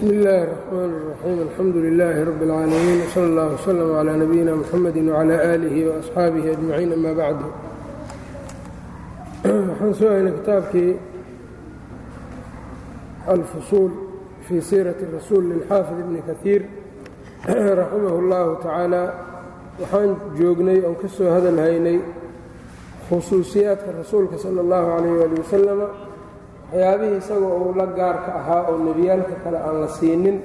bsm اllaahi الرحmn الرaxيim alxamdu لilaahi rab اlcaalamiin wslى اllah wslm عlى nabiyina mxamedi وعlى آlihi وaصxaabihi أجmaciin ama bacdu waxaan soo haynay kitaabkii alfusuul fii siiraةi rasuul lilxaafid ibni kahiir raximah اllahu tacaala waxaan joognay oon ka soo hadal haynay khusuusiyaadka rasuulka salى اllahu عalayh ali wasalama waxyaabihii isagoo uu la gaarka ahaa oo nebiyaalka kale aan la siinin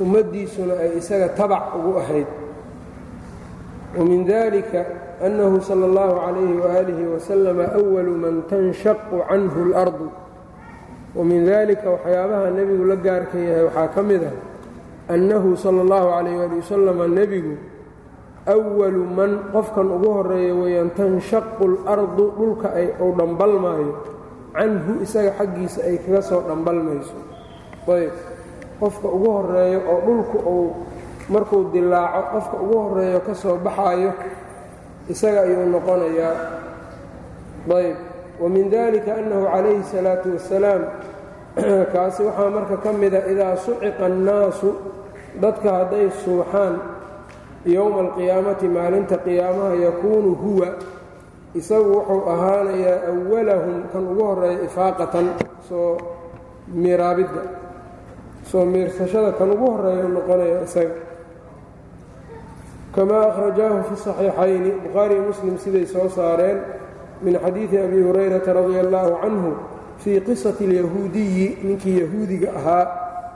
ummaddiisuna ay isaga tabac ugu ahayd. Wamin dalika annahu sala allahu calayhi waalihi wasalama awalu man tanshaqu canhu اlardu wamin dalika waxyaabaha nebigu la gaarka yahay waxaa ka mid ah annahu sala allahu calayh waali wasalama nebigu awalu man qofkan ugu horreeya weeyaan tanshaqu اlardu dhulka ay ou dhambalmaayo canhu isaga xaggiisa ay kaga soo dhambalmayso. Ayb. Qofka ugu horeeyo oo dhulku uu markuu dilaaco qofka ugu horeeyo ka soo baxaayo isaga ayuu noqonayaa. Ayb. Wa min dalika annahu calayhi الsalaatu wassalaam kaasi waxaa marka ka mida idaa suciqa annaasu dadka hadday suuxaan yowma alqiyaamati maalinta qiyaamaha yakuunu huwa isagu wuxuu ahaanayaa awalahum kan ugu horreeya ifaaqatan soo miiraabidda soo miirsashada kan ugu horreeya noqonaya isaga. Kamaa akhrajaahu fi saxiixayni bukhaari iyo muslim siday soo saareen min xadiidi abi hurayrata radia allaahu canhu fii qisati alyahuudiyi ninkii yahuudiga ahaa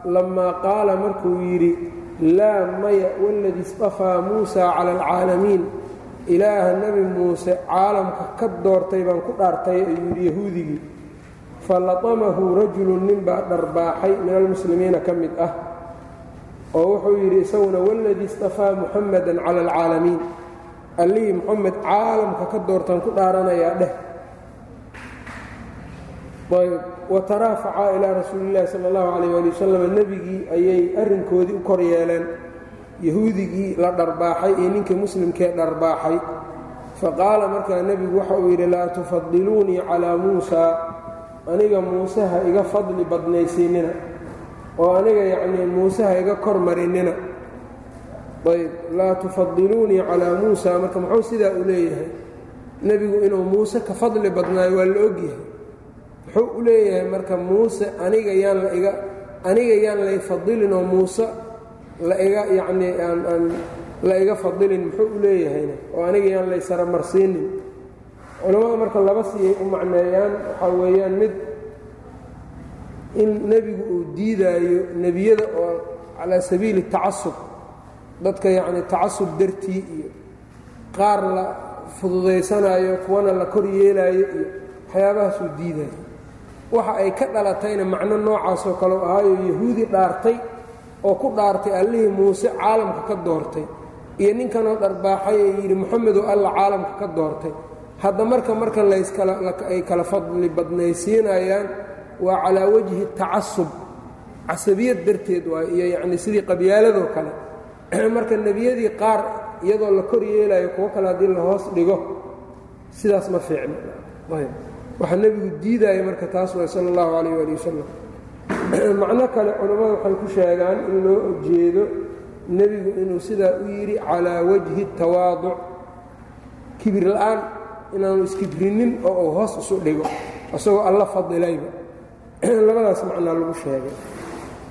lamaa qaala markuu yidhi laa maya waladii istafaa muusa cala alcaalamiin ilaaha nebi muuse caalamka ka doortay baan ku dhaartay ayuu yidhi yahuudigii falatamahu rajulun ninbaa dharbaaxay min almuslimiina ka mid ah oo wuxuu yidhi isaguna waladii istafaa muxamadan cala alcaalamiin. Allihii moxamed caalamka ka doortaan ku dhaaranayaa dheh. Ayb wataraafaca ilaa rasuuli illahi sala allahu calayh ali wasalam nebigii ayay arrinkoodii u kor yeeleen yahuudigii la dharbaaxay iyo ninkii muslimkee dharbaaxay. Faqaala markaa nebigu waxa uu yidhi laa tufadiluunii calaa muusaa aniga muuse ha iga fadli badnaysiinina oo aniga yacnii muuse ha iga kor marinina. Ayb laa tufadiluunii calaa muusa. Marka muxuu sidaa u leeyahay? Nebigu inuu muuse ka fadli badnaayo waa la ogyahay muxuu u leeyahay marka muuse aniga yaan la iga aniga yaan lay fadilinoo muuse la iga yacnii aan la iga fadilin muxuu u leeyahayna oo aniga yaan laysara marsiinin. Culammada marka laba siyay u macneeyaan waxaa weeyaan mid in nebigu uu diidaayo nebiyada oo calaa sabiili tacasub dadka yacni tacasub dartii iyo qaar la fududaysanaayo kuwana la kor yeelaayo iyo waxyaabahaasuu diidaayo. Waxa ay ka dhalatayna macno noocaasoo kaleu ahaayo yahuudi dhaartay oo ku dhaartay allihii muuse caalamka ka doortay iyo ninkanoo dharbaaxay ee yidhi moxamedoo alla caalamka ka doortay. Hadda marka marka layskalaay kala fadli badnaysiinayaan waa calaa wajhi tacasub. Casabiyad darteed waay iyo yacnii sidii qabyaaladoo kale. Marka nebiyadii qaar iyadoo la kor yeelayo kuwo kale haddii la hoos dhigo sidaas ma fiicno waxaa nebigu diidaya marka taas waay sala allahu calayh ali wasalam macno kale culammada waxay ku sheegaan in loo jeedo nebigu inuu sidaa u yidhi calaa wajhi tawaaduc. Kibir la'aan inaanu iskibrinin oo uu hoos isu dhigo isagoo alla fadilayba labadaas macnaa lagu sheegay.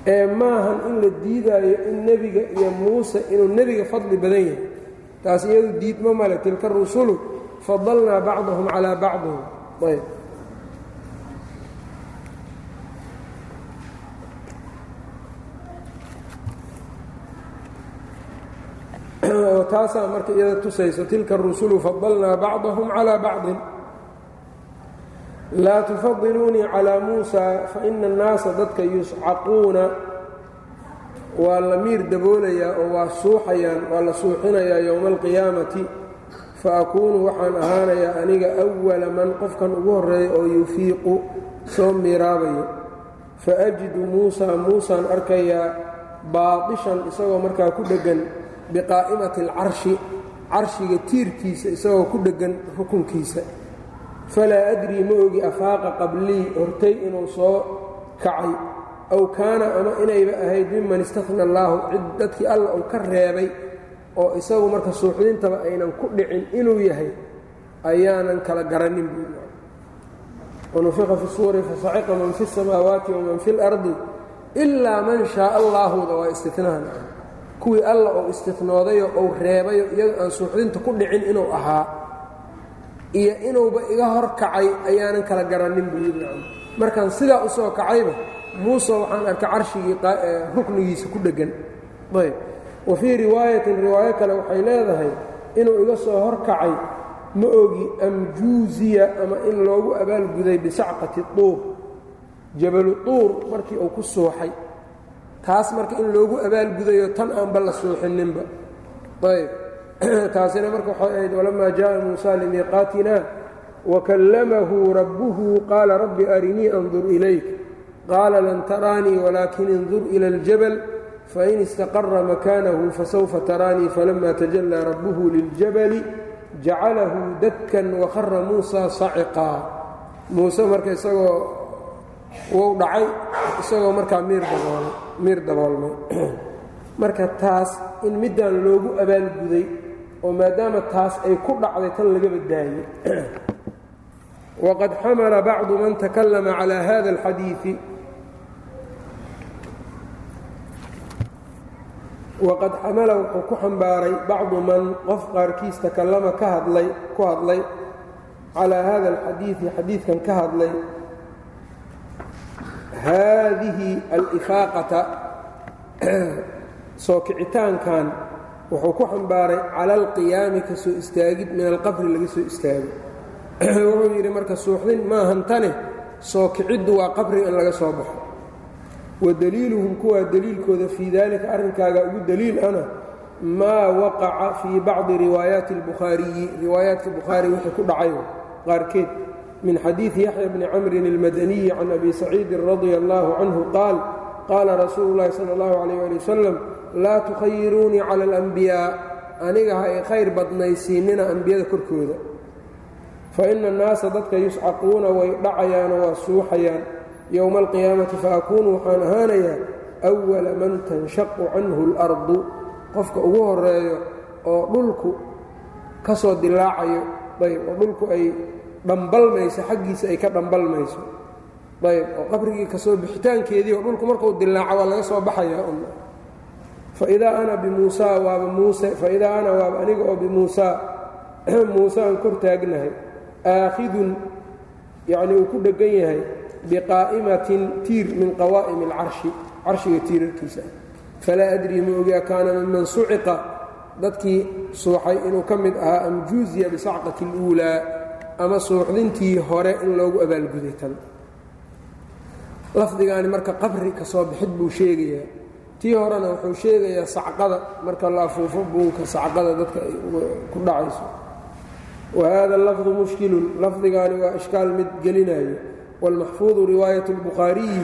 Ee maahan in la diidaayo in nebiga iyo muuse inuu nebiga fadli badan yahay. Taas iyadu diidma male tilka rusulu fadalnaa bacdahum calaa bacdihim ayb taasaa marka iyada tusayso tilka rusulu fadalnaa bacdahum calaa bacdin. Laa tufadiluunii calaa muusa faina annaasa dadka yuscaquuna. Waa la miir daboolayaa oo waa suuxayaan waa la suuxinayaa yowma alqiyaamati. Fa akuunu waxaan ahaanayaa aniga awala man qofkan ugu horreeya oo yufiiqu soo miiraabayo. Faajidu muusaa muusaan arkayaa baadishan isagoo markaa ku dheggan biqaa'imati alcarshi carshiga tiirkiisa isagoo ku dheggan rukunkiisa. Falaa adrii ma ogi afaaqa qablii hortay inuu soo kacay. Aw kaana ama inayba ahayd miman istakhna allaahu cid dadkii alla uu ka reebay oo isagu marka suuxdintaba aynan ku dhicin inuu yahay ayaanan kala garanin buu wanufiqa fi suuri fasaciqa man fi samaawaati waman fi اlardi ilaa man shaaa allaahuda waa istinaan kuwii alla uu istinoodayo ou reebayo iyado aan suuxdinta ku dhicin inuu ahaa iyo inuuba iga hor kacay ayaanan kala garanin buu yidhi. Markaan sidaa u soo kacayba muuse waxaan arkay carshigii ruknigiisa ku dheggan ayb. Wa fii riwaayatin riwaayo kale waxay leedahay inuu iga soo hor kacay ma ogi am juuziya ama in loogu abaalguday bisacqati tuur. Jabalu tuur markii uu ku suuxay taas marka in loogu abaalgudayo tan aanba la suuxininba. Ayb. Taasina marka walamaa jaءa muusa limiiqaatina wakallamahu rabbuhu qaala rabbi arinii andur ilayk. Qaala lan taraanii walaakin indur ila اljabal fain istaqara makaanahu fasawfa taraanii falama tajallaa rabbuhu liljabali jacalahu dakkan wahara muusa saciqaa. Muuse marka isagoo wuu dhacay isagoo markaa miir daboolmay. Marka taas in middaan loogu abaalguday oo maadaama taas ay ku dhacday tan lagaba daayey waqad xamala bacdu man takallama calaa hada alxadiii waqad xamala wuxuu ku xambaaray bacdu man qof qaarkiis takallama ka hadlay ku hadlay calaa hada alxadiidi xadiidkan ka hadlay haadihi alifaaqata soo kicitaankan wuxuu ku xambaaray cala alqiyaami ka soo istaagid min alqabri laga soo istaago. Wuxuu yidhi marka suuxdin maahantane soo kiciddu waa qabri in laga soo baxo. Wadaliiluhum kuwaa deliilkooda fii dalika arrinkaaga ugu deliil ana maa waqaca fii bacdi riwaayaati اlbukhaariyi riwaayaadka bukhaari wixii ku dhacay qaarkeed min xadiidi yaxya bni camrin اlmadaniyi can abi saciidin radia allahu canhu qaal qaala rasuulu اllahi salى اllahu alayh ali wasalam laa tukhayiruunii cala اlanbiyaa aniga ha ay khayr badnaysiinina ambiyada korkooda faina annaasa dadka yuscaquuna way dhacayaanoo waa suuxayaan yowma alqiyaamati faakuunu waxaan ahaanayaa awala man tanshaqu canhu اlardu qofka ugu horeeyo oo dhulku ka soo dilaacayo ayb oo dhulku ay dhambalmayso xaggiisa ay ka dhambalmayso. Ayb oo qabrigii ka soo bixitaankeedii oo dhulku markuu dilaaco waa laga soo baxayaa un faidaa ana bimuusaa waaba muuse faidaa ana waaba aniga oo bimuusaa muuse aan kor taagnahay. Aakhidun yacnii uu ku dheggan yahay biqaa'imatin tiir min qawaa'im alcarshi carshiga tiirarkiisa. Falaa adrii ma ogia kaana miman suciqa. Dadkii suuxay inuu ka mid ahaa am juuziya bisacqati اluulaa ama suuxdintii hore in loogu abaalguday tan lafdigaani marka qabri ka soo bixid buu sheegayaa tii horena wuxuu sheegayaa sacqada marka la afuufo buunka sacqada dadka ay ku dhacayso wa hada lafdu mushkilun lafdigaani waa ishkaal mid gelinayo wاlmaxfuudu riwaayaة اlbukhaariyi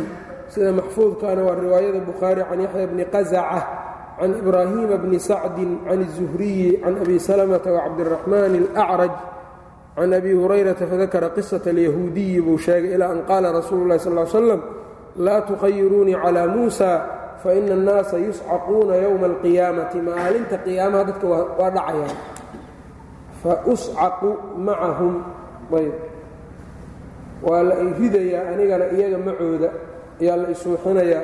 sida maxfuudkaana waa riwaayada bukhaari can yaxya bni qazaca can ibraahiima bni sacdin can الzuhriyi can abi salmةa wacabdiraxmaan اlأcraj can abi hurayrata fadakara qisata alyahuudiyi buu sheegay ilaa an qaala rasuulu ulahi sal slam laa tukhayiruunii calaa muusa faina annaasa yuscaquuna yowma alqiyaamati. Maalinta qiyaamaha dadka waa dhacayaan. Fauscaqu macahum ayb. Waa la i ridayaa anigana iyaga macooda ayaa la isuuxinayaa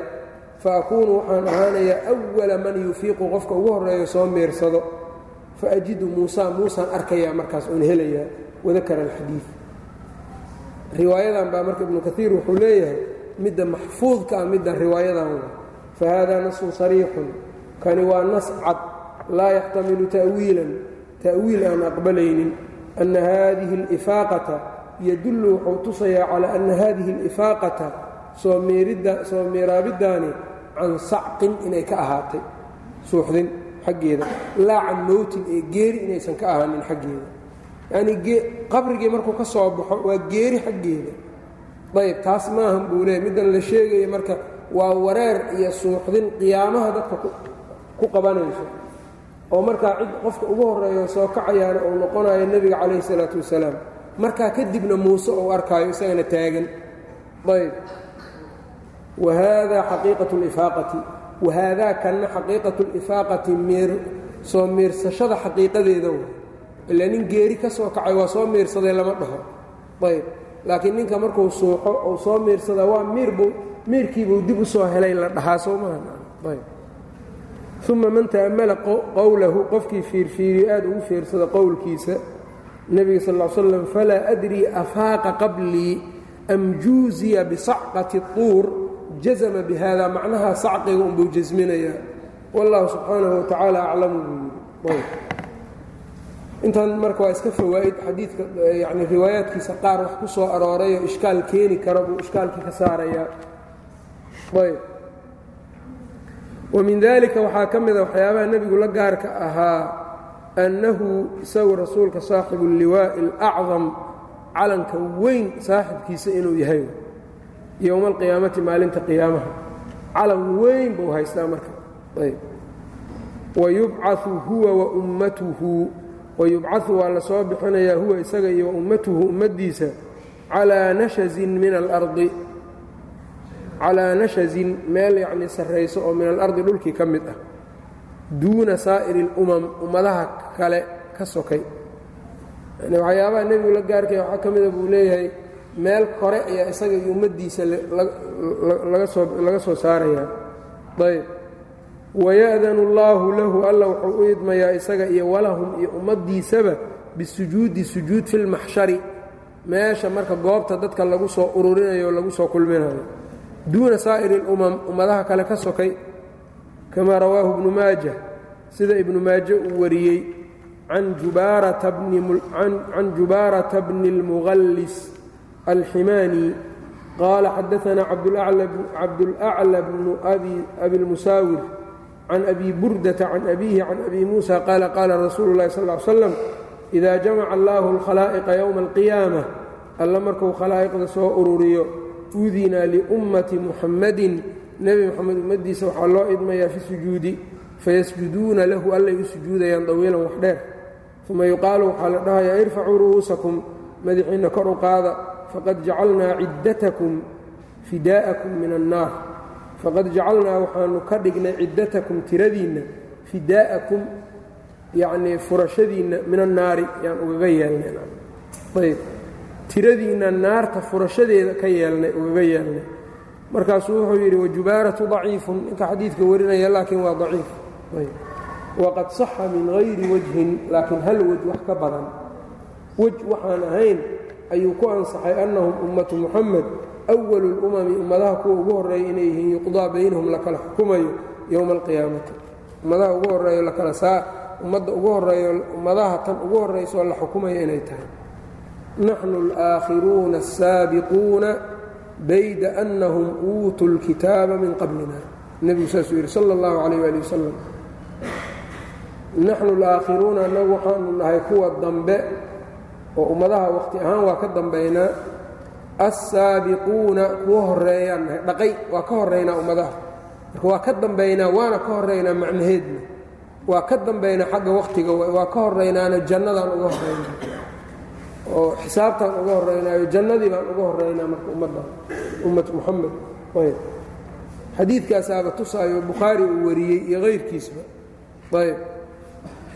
faakuunu waxaan ahaanayaa awala man yufiiqu qofka ugu horeeyo soo miirsado fa ajidu muusa muusaan arkayaa markaas oon helayaa wadakara alxadiid riwaayadan baa marka ibnu kaiir wuxuu leeyahay midda maxfuudka ah midda riwaayadan fa haadaa nasun sariixun kani waa nas cad laa yaxtamilu ta'wiilan ta'wiil aan aqbalaynin ana haadihi alifaaqata yadullu wuxuu tusayaa calaa anna haadihi alifaaqata soo meeraabiddaani can sacqin inay ka ahaatay suuxdin xaggeeda laa can mowtin ee geeri inaysan ka ahaanin xaggeeda yani qabrigii markuu ka soo baxo waa geeri xaggeeda. Ayb taas maahan buu leeya middan la sheegaya marka waa wareer iyo suuxdin qiyaamaha dadka ku qabanayso. Oo markaa cid qofka ugu horreeyo soo kacayaana uu noqonayo nebiga calayhi salaatu wasalaam. Markaa kadibna muuse uu arkaayo isagana taagan. Ayb wa haadaa xaqiiqatu lifaaqati wa haadaa kanna xaqiiqatu lifaaqati soo miirsashada xaqiiqadeeda w ila nin geeri ka soo kacay waa soo miirsaday lama dhaho. Ayb. Laakiin ninka markuu suuxo ou soo miirsada waa miirbu miirkiibuu dib u soo helay la dhahaa soo uma man ta'ammala qowlahu qofkii fiirfiiriyo aad ugu fiirsada qowlkiisa nebiga sal ll slam falaa adrii afaaqa qablii am juuziya bisacqati tuur jazama bihada macnaha sacqiga unbuu jasminayaa wallahu subxaanahu watacaala aclamu buu yidhi intan marka waa iska fawaa'id xadiidka yani riwaayaadkiisa qaar wax ku soo aroorayoo ishkaal keeni kara buu ishkaalkii ka saarayaa ayb. Wamin dalika waxaa ka mida waxyaabaha nebigu la gaarka ahaa annahu isagu rasuulka saaxibu اlliwaa'i اlacdam calanka weyn saaxibkiisa inuu yahay. Yowma alqiyaamati maalinta qiyaamaha. Calan weyn buu haystaa marka. Ayb. Wayubcau huwa waummatuhu wayubcaثu waa la soo bixinayaa huwa isaga iyo ummatuhu ummaddiisa calaa nashazin min alardi calaa nashazin meel yacnii sarrayso oo min alardi dhulkii ka mid ah. Duuna saa'iri اlumam ummadaha kale ka sokay. Waxyaabaha nebigu la gaarkaya waxaa ka mida buu leeyahay meel kore ayaa isaga iyo ummaddiisa laga soo saarayaa. Ayb waya'danu allaahu lahu alla wuxuu u idmayaa isaga iyo walahum iyo ummaddiisaba bisujuudi sujuud fi filmaxshari meesha marka goobta dadka lagu soo ururinayo lagu soo kulminayo. duuna saa'iri اlumam ummadaha kale ka sokay kama rawaahu ibnu maaja sida ibnu maaje uu wariyey. can jubaarata bni اlmuqallis alximaani qaala xadaanaa cabdulacla bnu abi abilmusaawir can abi burdata can abihi can abi muusa qaala qaala rasuulu اlahi sal ly slam ida jamaca allahu اlkhalaa'iqa yowma alqiyaama alla markuu khalaa'iqda soo ururiyo udina liummati muxammadin nebi moxamed ummaddiisa waxaa loo idmayaa fi sujuudi fayasjuduuna lahu allay u sujuudayaan dawiilan wax dheer uma yuqaalu waxaa la dhahayaa irfacuu ru'uusakum madaxiinna kor u qaada faqad jacalnaa ciddatakum fidaa'akum min annaar faqad jacalnaa waxaanu ka dhignay ciddatakum tiradiinna fidaa'akum yacnii furashadiinna min annaari yaan ugaga yeelnayayb tiradiinna naarta furashadeeda ka yeelnay ugaga yeelnay. Markaasuu wuxuu yidhi wajubaaratu daciifun. Ninka xadiidka warinaya laakiin waa daciif. Waqad saxa min hayri wajhin laakiin hal wej wax ka badan. Wej waxaan ahayn ayuu ku ansaxay annahum ummatu muxamed awalu lumami ummadaha kuwa ugu horreeya inay yihiin yuqdaa baynahum lakala xukumayo yowma alqiyaamati ummadaha ugu horreeyo lakala saa ummadda ugu horreeyo ummadaha tan ugu horrayso la xukumayo inay tahay. Naxnu alaakhiruuna asaabiquuna bayda annahum uutuu lkitaaba min qablina. Nebigu saasuu yidhi sala allahu calayh waali wasalam naxnu alaakhiruuna annagu waxaanu nahay kuwa dambe oo ummadaha wakhti ahaan waa ka dambaynaa assaabiquuna kuwa horreeyaan nahay dhaqay waa ka horraynaa ummadaha. Marka waa ka dambaynaa waana ka horraynaa macnaheedna. Waa ka dambaynaa xagga wakhtiga waa ka horraynaana jannadaan uga horraynaa oo xisaabtaan uga horraynaayo jannadii baan uga horraynaa marka ummadda ummat muxamed ayb xadiidkaasaaba tusaayo bukhaari uu wariyey iyo kayrkiisba ayb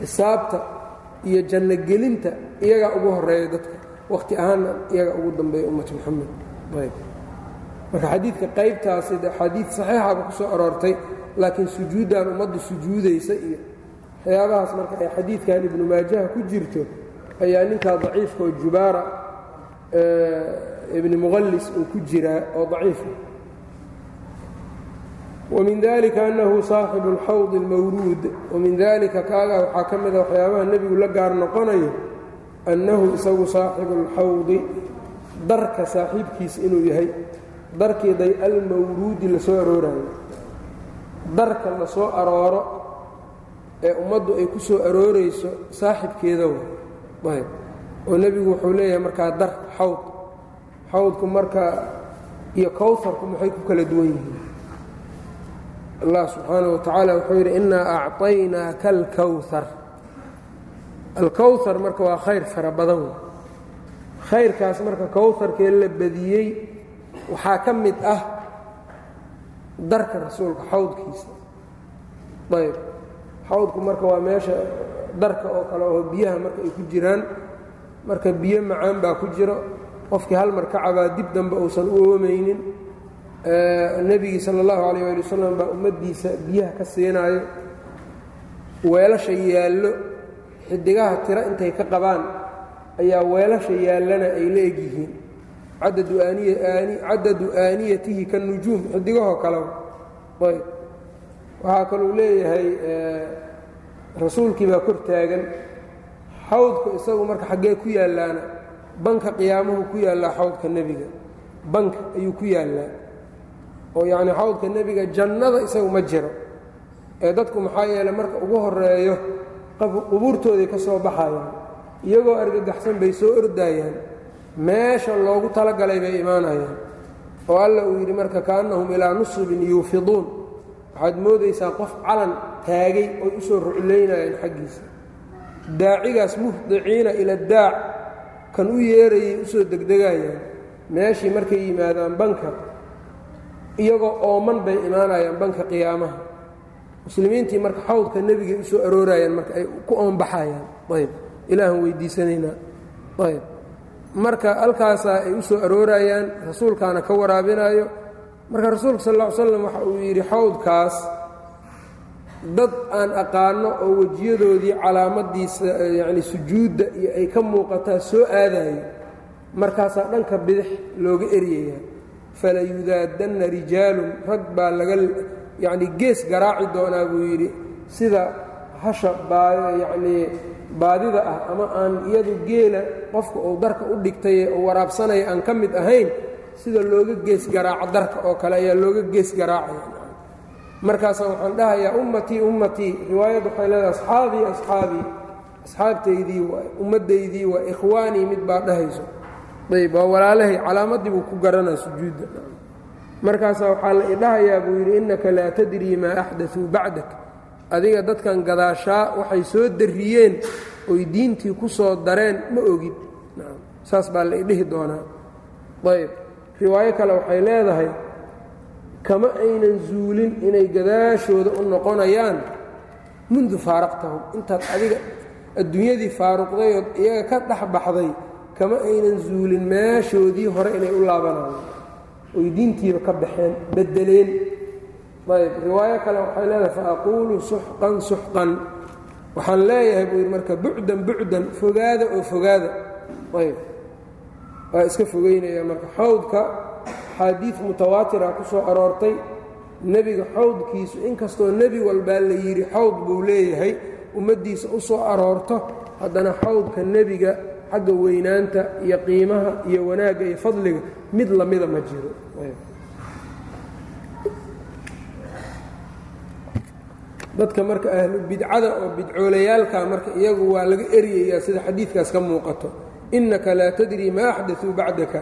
xisaabta iyo janno gelinta iyagaa ugu horreeya dadka wakhti ahaanna iyagaa ugu dambeeya ummat muxamed ayb. Marka xadiidka qaybtaasi de xadiid saxiixaba ku soo aroortay laakiin sujuuddaan ummaddu sujuudaysa iyo waxyaabahaas marka ay xadiidkan ibnu maajaha ku jirto ayaa ninkaa daciifka oo jubaara ibni muqallis uu ku jiraa oo daciifa wamin dalika annahu saaxibu اlxawdi اlmawruud wamin dalika kaagaa waxaa ka mida waxyaabaha nebigu la gaar noqonayo annahu isagu saaxibu اlxawdi darka saaxiibkiisa inuu yahay darkii day almawruudi la soo aroorayo darka la soo arooro ee ummaddu ay ku soo aroorayso saaxibkeeda wa ayb oo nebigu wuxuu leeyahay markaa dar xawd xawdku marka iyo kowharku maxay ku kala duwan yihiin allah subxaanah wa tacaala wuxuu yidhi innaa acطaynaaka alkowhar alkowhar marka waa khayr fara badan. Khayrkaas marka kowharkee la badiyey waxaa ka mid ah darka rasuulka xawdkiisa. Ayb xawdku marka waa meesha darka oo kale oo biyaha marka ay ku jiraan marka biyo macaan baa ku jiro. Qofkii hal mar ka cabaa dib dambe uusan u oomaynin nebigii sala allahu calayh waali wasalam baa ummaddiisa biyaha ka siinaayo. Weelasha yaallo xidigaha tiro intay ka qabaan ayaa weelasha yaallana ay la egyihiin. Cadadu aaniyatihi ka nujuum xidigahoo kale ayb. Waxaa kaluu leeyahay rasuulkii baa kor taagan. Xawdku isagu marka xaggee ku yaallaana banka qiyaamuhu ku yaallaa xawdka nebiga. Banka ayuu ku yaallaa. Oo yacnii xawdka nebiga jannada isagu ma jiro. Ee dadku maxaa yeeley marka ugu horeeyo qubuurtooday ka soo baxayaan iyagoo argagaxsan bay soo ordaayaan meesha loogu talagalay bay imaanayaan. Oo alla uu yidhi marka kaannahum ilaa nusubin yuufiduun. Waxaad moodaysaa qof calan taagay oy u soo ruclaynayaan xaggiisa. Daacigaas muhdiciina ila daac kan u yeerayay u soo degdegayaan. Meeshii markay yimaadaan banka iyagoo ooman bay imaanayaan banka qiyaamaha muslimiintii marka xawdka nebigay u soo aroorayaan marka ay ku oonbaxayaan. Ayb. Ilaahan weydiisanaynaa. Ayb. Marka halkaasaa ay u soo aroorayaan rasuulkaana ka waraabinayo marka rasuulka sal ll slam waxa uu yidhi xawdkaas dad aan aqaano oo wejiyadoodii calaamadiisa yacni sujuudda iyo ay ka muuqataa soo aadayo markaasaa dhanka bidix looga eryayaa fala yudaadanna rijaalun rag baa laga yacni gees garaaci doonaa buu yidhi sida hasha baa yacnii baadida ah ama aan iyadu geela qofka uu darka u dhigtay oo waraabsanaya aan ka mid ahayn sida looga gees garaaco darka oo kale ayaa looga gees garaacaya. Markaasaa waxaan dhahayaa ummatii ummatii riwaayad waxay leedahay asxaabii asxaabii asxaabtaydii waa ummaddaydii waa ikhwaanii mid baa dhahayso. Ayb waa walaalahay calaamaddii buu ku garanaa sujuudda markaasaa waxaa la idhahayaa buu yidhi innaka laa tadrii maa axdatuu bacdak. Adiga dadkan gadaashaa waxay soo darriyeen oy diintii ku soo dareen ma ogid. Saas baa la idhihi doonaa. Ayb riwaayo kale waxay leedahay kama aynan zuulin inay gadaashooda u noqonayaan mundu faaraqtahum. Intaad adiga adduunyadii faaruqday ood iyaga ka dhex baxday kama aynan zuulin meeshoodii hore inay u laabanayaan oy diintiiba ka baxeen beddeleen ayb riwaayo kale waxay leedahay fa aquulu suxqan suxqan. Waxaan leeyahay buu yidhi marka bucdan bucdan fogaada oo fogaada. Ayb. Waa iska fogeynaya marka xawdka axaadiid mutawaatira ku soo aroortay nebiga xawdkiisu inkastoo nebi walbaa la yidhi xawd buu leeyahay ummaddiisa u soo aroorto haddana xawdka nebiga xagga weynaanta iyo qiimaha iyo wanaagga iyo fadliga mid lamida ma jiro. Dadka marka ahlu bidcada oo bidcoolayaalka marka iyagu waa laga eryayaa sida xadiidkaas ka muuqato. Innaka laa tadrii maa axdatuu bacdaka.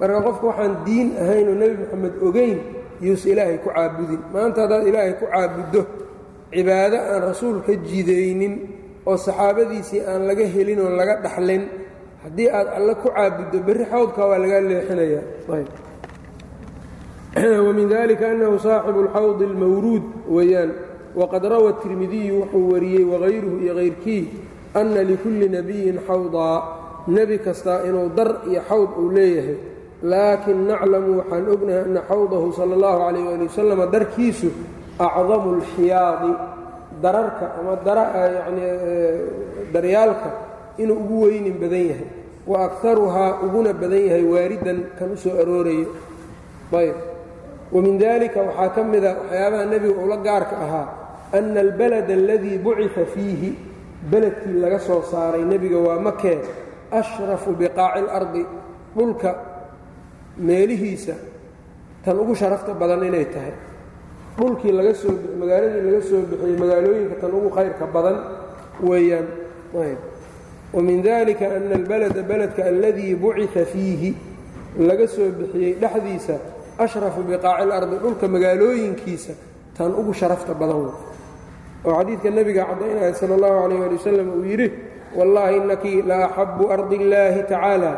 Marka qofka waxaan diin ahayn oo nebi moxamed ogayn yuusa ilaahay ku caabudin. Maanta haddaad ilaahay ku caabuddo cibaado aan rasuul ka jidaynin oo saxaabadiisii aan laga helin oo laga dhaxlin haddii aad alle ku caabuddo berri xawdka waa lagaa leexinaya wamin dalika annahu saaxibu اlxawdi اlmawruud weeyaan waqad rawa tirmidiyu wuxuu wariyey wagayruhu iyo kayrkii anna likulli nabiyin xawdaa nebi kastaa inuu dar iyo xawd uu leeyahay laakin naclamu waxaan ognahay anna xawdahu sala اllahu calayh ali wasalam darkiisu acdamu اlxiyaadi dararka ama yani daryaalka inuu ugu weynin badan yahay. Wa akaruhaa uguna badan yahay waaridan kan u soo aroorayo ayb wamin dalika waxaa ka mida waxyaabaha nebiga ula gaarka ahaa ana albalad aladii bucifa fiihi beledkii laga soo saaray nebiga waa makee ashrafu biqaaci اlardi dhulka meelihiisa tan ugu sharafta badan inay tahay. Dhulkii laga soo magaaladii laga soo bixiyey magaalooyinka tan ugu khayrka badan weeyaan wamin dalika ana albalada beledka aladii bucifa fiihi laga soo bixiyey dhexdiisa ashrafu biqaaci اlardi dhulka magaalooyinkiisa tan ugu sharafta badan oo xadiidka nebiga caddaynaya sala اllahu calayh ali wasalam uu yidhi wallaahi innaki la axabu ardi illaahi tacaala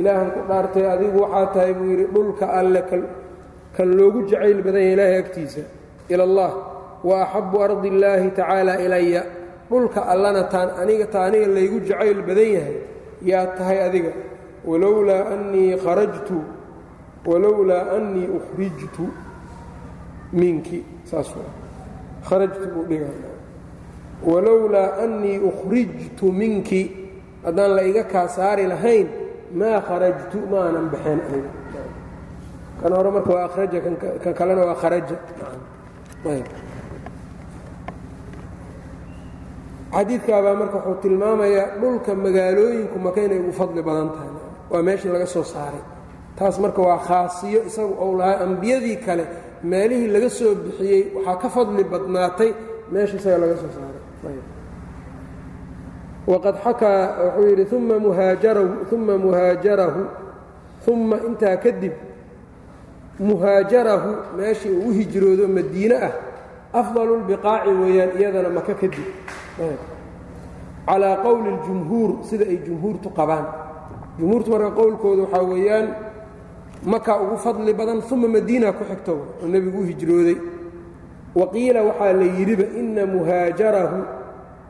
ilaahan ku dhaartay adigu waxaa tahay buu yidhi dhulka alle kan loogu jacayl badan yahay ilaahay agtiisa ila allah wa axabu ardi illaahi tacaala ilaya dhulka allana taan aniga ta aniga laygu jacayl badan yahay yaa tahay adiga. Walowlaa annii kharajtu walowlaa annii ukhrijtu minki. Saas kharajtu buu dhiga walowlaa annii ukhrijtu minki. Haddaan la iga kaa saari lahayn maa kharajtu maanan baxeen aniga kan hore marka waa akhraja kan kalena waa kharaja xadiidkaabaa marka wuxuu tilmaamayaa dhulka magaalooyinku maka inay ugu fadli badan tahay. Waa meeshii laga soo saaray. Taas marka waa khaasiyo isagu ou lahaa ambiyadii kale. Meelihii laga soo bixiyey waxaa ka fadli badnaatay. Meesha isaga laga soo saaray. Waqad xakaa wuxuu yidhi uma muhaajarahu uma muhaajarahu uma intaa kadib muhaajarahu meeshii uu u hijroodo madiine ah afdalu lbiqaaci weeyaan iyadana maka kadib calaa qowli اljumhuur sida ay jumhuurtu qabaan. Jumhuurtu marka qowlkooda waxaa weeyaan maka ugu fadli badan uma madiina ku xigto oo nebigu u hijrooday. Wa qiila waxaa la yidhiba ina muhaajarahu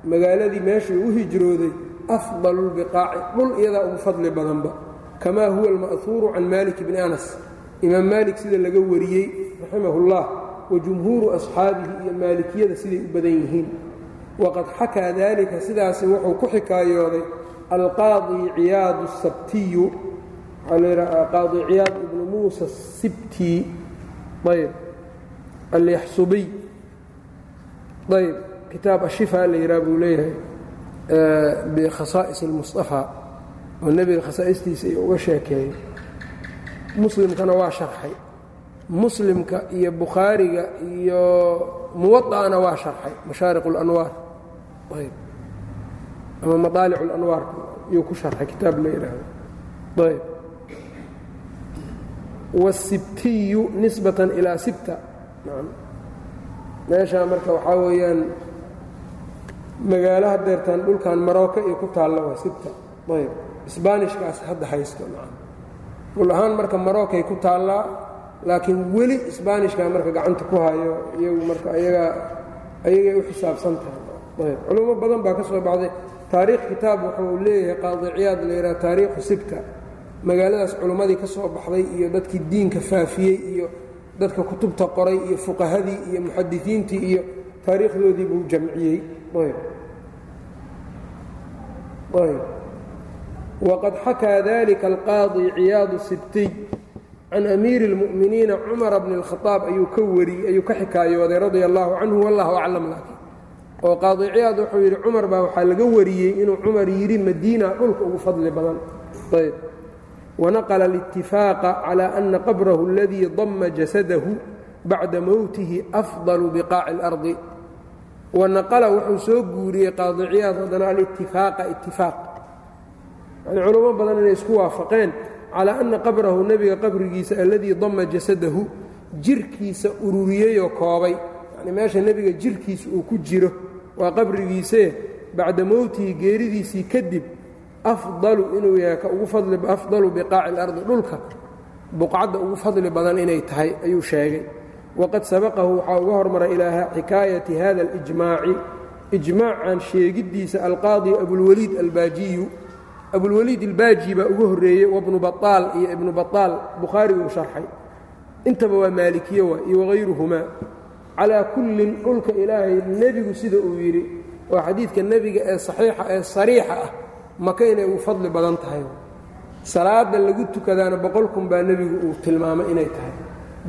magaaladii meeshuu u hijrooday afdalu lbiqaaci dhul iyadaa ugu fadli badanba. Kamaa huwa alma'huuru can malik bni anas. Imaam maalik sida laga wariyey raximahu اllah wa jumhuuru asxaabihi iyo maalikiyada siday u badan yihiin waqad xakaa dalika sidaasi wuxuu ku xikaayooday alqaadi ciyaad asabtiyu qaadi ciyaad ibnu muusa asibti ayb. Alyaxsubiy. Ayb. Kitaab ashifa la yihaha buu leeyahay bikhasaa'is almustafaa oo nebiga khasaa'istiisa iyo uga sheekeeyey. Muslimkana waa sharxay. Muslimka iyo bukhaariga iyo muwaana waa sharxay. Mashaariq اlanwaar ama maطaalic اlanwaar iyuu ku sharxay kitaab la yidhaahdo ayb wالsibtiyu nisbatan ilaa sibta meeshaa marka waxaa weeyaan magaalo hadeertaan dhulkan marooka iyo ku taalla waa sibta ayb isbaanishkaas hadda haysto dhul ahaan marka marookay ku taallaa laakiin weli isbaanishkaa marka gacanta ku hayo iyagu marka ayagaa ayagay u xisaabsan tahay ayb culummo badan baa ka soo baxday. Taariikh kitaab wuxuu leeyahay qaadi ciyaad la yidhaha taariikhu sibta. Magaaladaas culummadii ka soo baxday iyo dadkii diinka faafiyey iyo dadka kutubta qoray iyo fuqahadii iyo muxadisiintii iyo taariikhdoodii buu jamciyey. Wqad xakaa dalika alqaadi ciyaadu sibtiy can amiiri اlmu'miniina cumara bni اlkhaaab ayuu ka wariyey ayuu ka xikaayooday radia allahu canhu wallahu aclam laakiin oo qaadi ciyaad wuxuu yidhi cumar baa waxaa laga wariyey inuu cumar yidhi madiina dhulka ugu fadli badan ayb wanaqla اlاtifaaqa calى ana qabrahu اladii dama jasadahu bacda mowtihi afdalu biqaaci اlardi wanaqala wuxuu soo guuriyey qaadi ciyaad haddana alاtifaaqa itifaaq yani culummo badan inay isku waafaqeen calaa anna qabrahu nebiga qabrigiisa alladii dama jasadahu jirkiisa ururiyeyoo koobay yani meesha nebiga jirkiisa uu ku jiro waa qabrigiise bacda mowtihi geeridiisii kadib afdalu inuu yahay ka ugu afdalu biqaaci اlardi dhulka. Buqcadda ugu fadli badan inay tahay ayuu sheegay. Waqad sabaqahu waxaa uga hormaray ilaa xikaayati hada اlijmaaci ijmaacan sheegiddiisa alqaadi abulweliid albaajiyu. Abulweliid albaaji baa ugu horreeyey wabnu baaal iyo ibnu baaal bukhaari uu sharxay. Intaba waa maalikiye waay iyo wahayruhumaa calaa kullin dhulka ilaahay nebigu sida uu yidhi oo xadiidka nebiga ee saxiixa ee sariixa ah. Maka inay ugu fadli badan tahay. Salaada lagu tukadaana boqol baa nebigu uu tilmaamay inay tahay.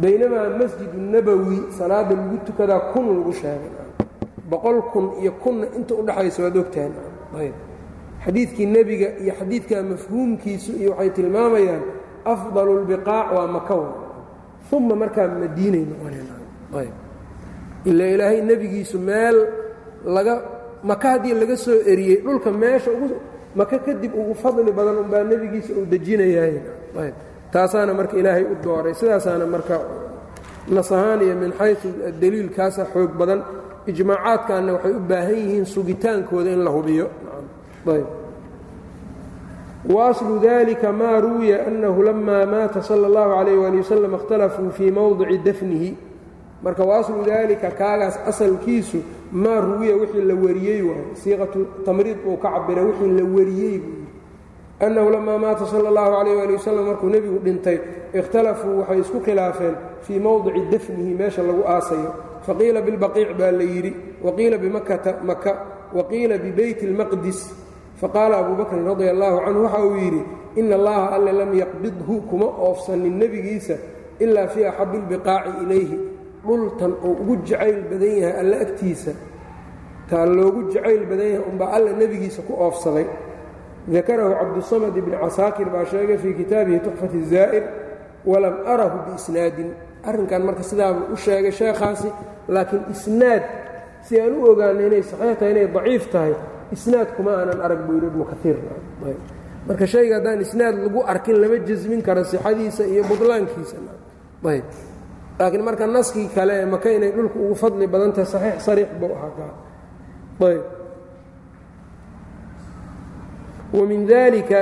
Baynamaa masjidu nabowi salaada lagu tukadaa kun lagu sheegay. Boqol kun iyo kunna inta udhaxaysa waad ogtahay. Ayb xadiidkii nebiga iyo xadiidka mafhuumkiisu iyo waxay tilmaamayaan afdalu اlbiqaac waa makawa uma markaa madiinay noqonayb ila ilaahay nebigiisu meel laga maka haddii laga soo eriyey dhulka meesha ugu maka kadib ugu fadli badan unbaa nebigiisa uu dejinayahay taasaana marka ilaahay u dooray. Sidaasaana marka nas ahaan iyo min xayu daliil kaasa xoog badan ijmaacaadkanna waxay u baahan yihiin sugitaankooda in la hubiyo. Ayb. Dalika maa ruwiya annahu lama maata sala اllahu calayh waali wasalam اkhtalafuu fii mowdici dafnihi marka waslu daalika kaagaas asalkiisu maa ruwiya wixii la wariyey waayo siiqatu tamriid buu ka cabira wixii la wariyey buu yidhi. Annahu lamaa maata sal allahu calayh ali wasalam markuu nebigu dhintay ikhtalafuu waxay isku khilaafeen fii mowdici dafnihi meesha lagu aasayo. Faqiila bilbaqiic baa la yidhi waqiila bimakata maka waqiila bibeyti اlmaqdis faqaala abu bakrin radia allahu canhu waxa uu yidhi ina allaha alle lam yaqbidhu kuma oofsanin nebigiisa ilaa fii axabi اlbiqaaci ilayhi dhultan oo ugu jacayl badan yahay alle agtiisa taa loogu jacayl badan yahay unbaa alla nebigiisa ku oofsaday dakarahu cabdusamad ibni casaakir baa sheegay fii kitaabihi tuxfati zaa'ir walam arahu biisnaadin. Arrinkan marka sidaabuu u sheegay sheekhaasi laakiin isnaad si aan u ogaano inay saxiix tahay inay daciif tahay isnaad kuma aanan arag buu yidhi ibnu kaiir marka shayga haddaan isnaad lagu arkin lama jasmin karo sixadiisa iyo budlaankiisa ayb laakiin marka naskii kale ee maka inay dhulku ugu fadli badan tahay saxiix sariix buu ahaa ayb. Wamin dalika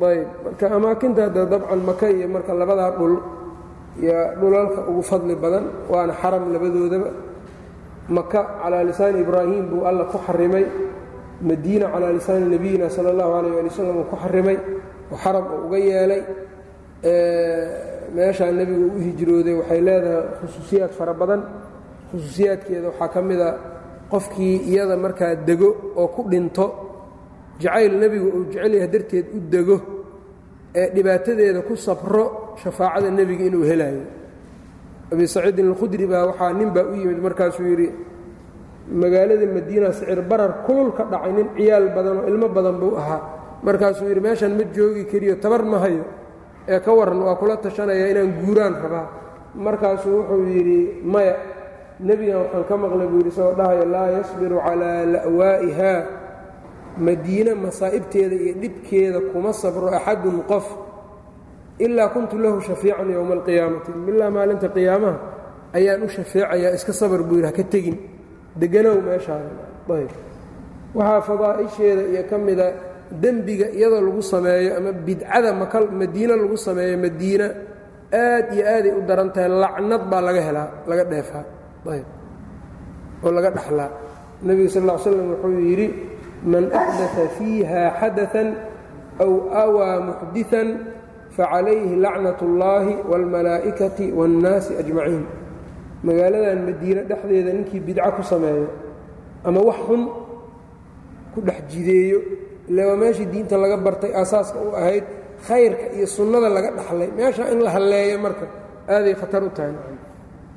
ayb marka amaakinta hadda dabcan maka iyo marka labadaa dhul iyo dhulalka ugu fadli badan waana xaram labadoodaba. Maka calaa lisaani ibraahim buu alla ku xarimay. Madiina calaa lisaani nabiyina sala allahu alayh ali wasalam uu ku xarimay. Oo xaram uu uga yeelay meeshaa nebigu u hijrooday waxay leedahay khusuusiyaad fara badan. Khusuusiyaadkeeda waxaa ka mid a qofkii iyada markaa dego oo ku dhinto jacayl nebigu uu jecel yahay darteed u dego ee dhibaatadeeda ku sabro shafaacada nebiga inuu helayo abi saciidin alkhudri baa waxaa nin baa u yimid markaasuu yidhi magaalada madiina sicir barar kulul ka dhacay nin ciyaal badan oo ilmo badan buu ahaa. Markaasuu yidhi meeshan ma joogi kariyo tabar ma hayo ee ka warran waa kula tashanaya inaan guuraan rabaa. Markaasuu wuxuu yidhi maya nebigan waxaan ka maqlay buu yidhi isagoo dhahaya laa yasbiru calaa la'waa'iha madiine masaa'ibteeda iyo dhibkeeda kuma sabro axadun qof ilaa kuntu lahu shafiican yowma alqiyaamati. Ilaa maalinta qiyaamaha ayaan u shafeecayaa iska sabar buu yidhi haka tegin deganow meeshaada. Ayb. Waxaa fadaa'isheeda iyo ka mida dembiga iyadoo lagu sameeyo ama bidcada maka madiine lagu sameeyo madiina aad iyo aaday u daran tahay lacnad baa laga helaa laga dheefaa ayb oo laga dhaxlaa nebiga sal ll ly slam wuxuu yidhi man axdaa fiiha xadaثan aw awaa muxdiثan facalayhi lacnat اllahi wاlmalaa'ikati wاnnaasi ajmaciin magaaladan madiine dhexdeeda ninkii bidco ku sameeyo ama wax xun ku dhex jideeyo ile waa meeshii diinta laga bartay aasaaska u ahayd khayrka iyo sunnada laga dhaxlay meesha in la halleeyo marka aaday khatar u tahay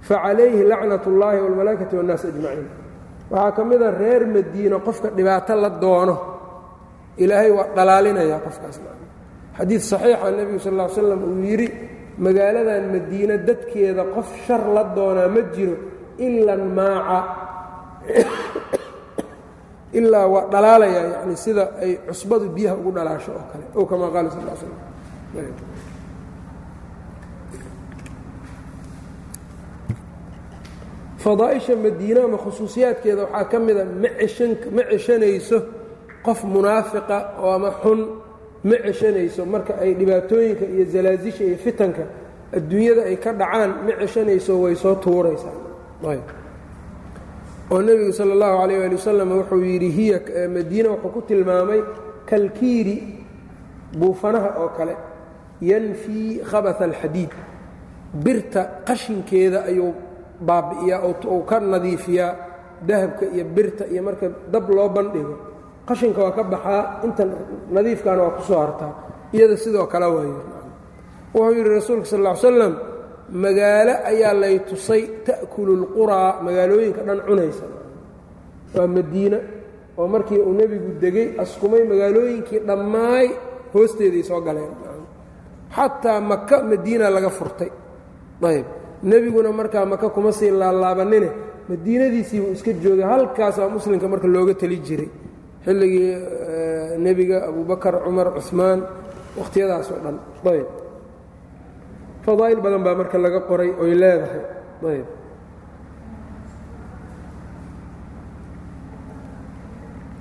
facalayhi lacnat اllahi wاlmalaa'ikati wاnnaasi ajmaciin waxaa ka mida reer madiino qofka dhibaato la doono ilaahay waa dhalaalinaya qofkaas xadiid saxiixa nebigu sal ll ly slam uu yidhi magaaladan madiine dadkeeda qof shar la doonaa ma jiro ila maaca ilaa waa dhalaalaya yani sida ay cusbadu biyaha ugu dhalaasho oo kale ow kamaa qaala sal l slam fadaaisha madiine ama khusuusiyaadkeeda waxaa ka mida ma ceshanayso qof munaafiqa oo ama xun ma ceshanayso marka ay dhibaatooyinka iyo zalaasisha iyo fitanka adduunyada ay ka dhacaan ma ceshanayso way soo tuuraysaa oo nebigu sal اllahu calayh ali wasalam wuxuu yidhi hiya madiina wuxuu ku tilmaamay kalkiiri buufanaha oo kale yanfii khabaثa alxadiid. Birta qashinkeeda ayuu baabi'iyaa ou ka nadiifiyaa dahabka iyo birta iyo marka dab loo bandhigo. Qashinka waa ka baxaa inta nadiifkaana waa ku soo hartaa. Iyada sidoo kale waayo wuxuu yidhi rasuulka sal ly slam magaalo ayaa lay tusay ta'kulu اlquraa magaalooyinka dhan cunaysa. Waa madiina oo markii uu nebigu degey askumay magaalooyinkii dhammaay hoosteeday soo galeen. Xataa maka madiina laga furtay. Ayb nebiguna markaa maka kuma sii laalaabanine madiinadiisiibuu iska joogay halkaasaa muslimka marka looga teli jiray. Xilligii nebiga abubakar cumar cuثmaan wakhtiyadaas oo dhan. Ayb fadaa'il badan baa marka laga qoray oy leedahay. Ayb.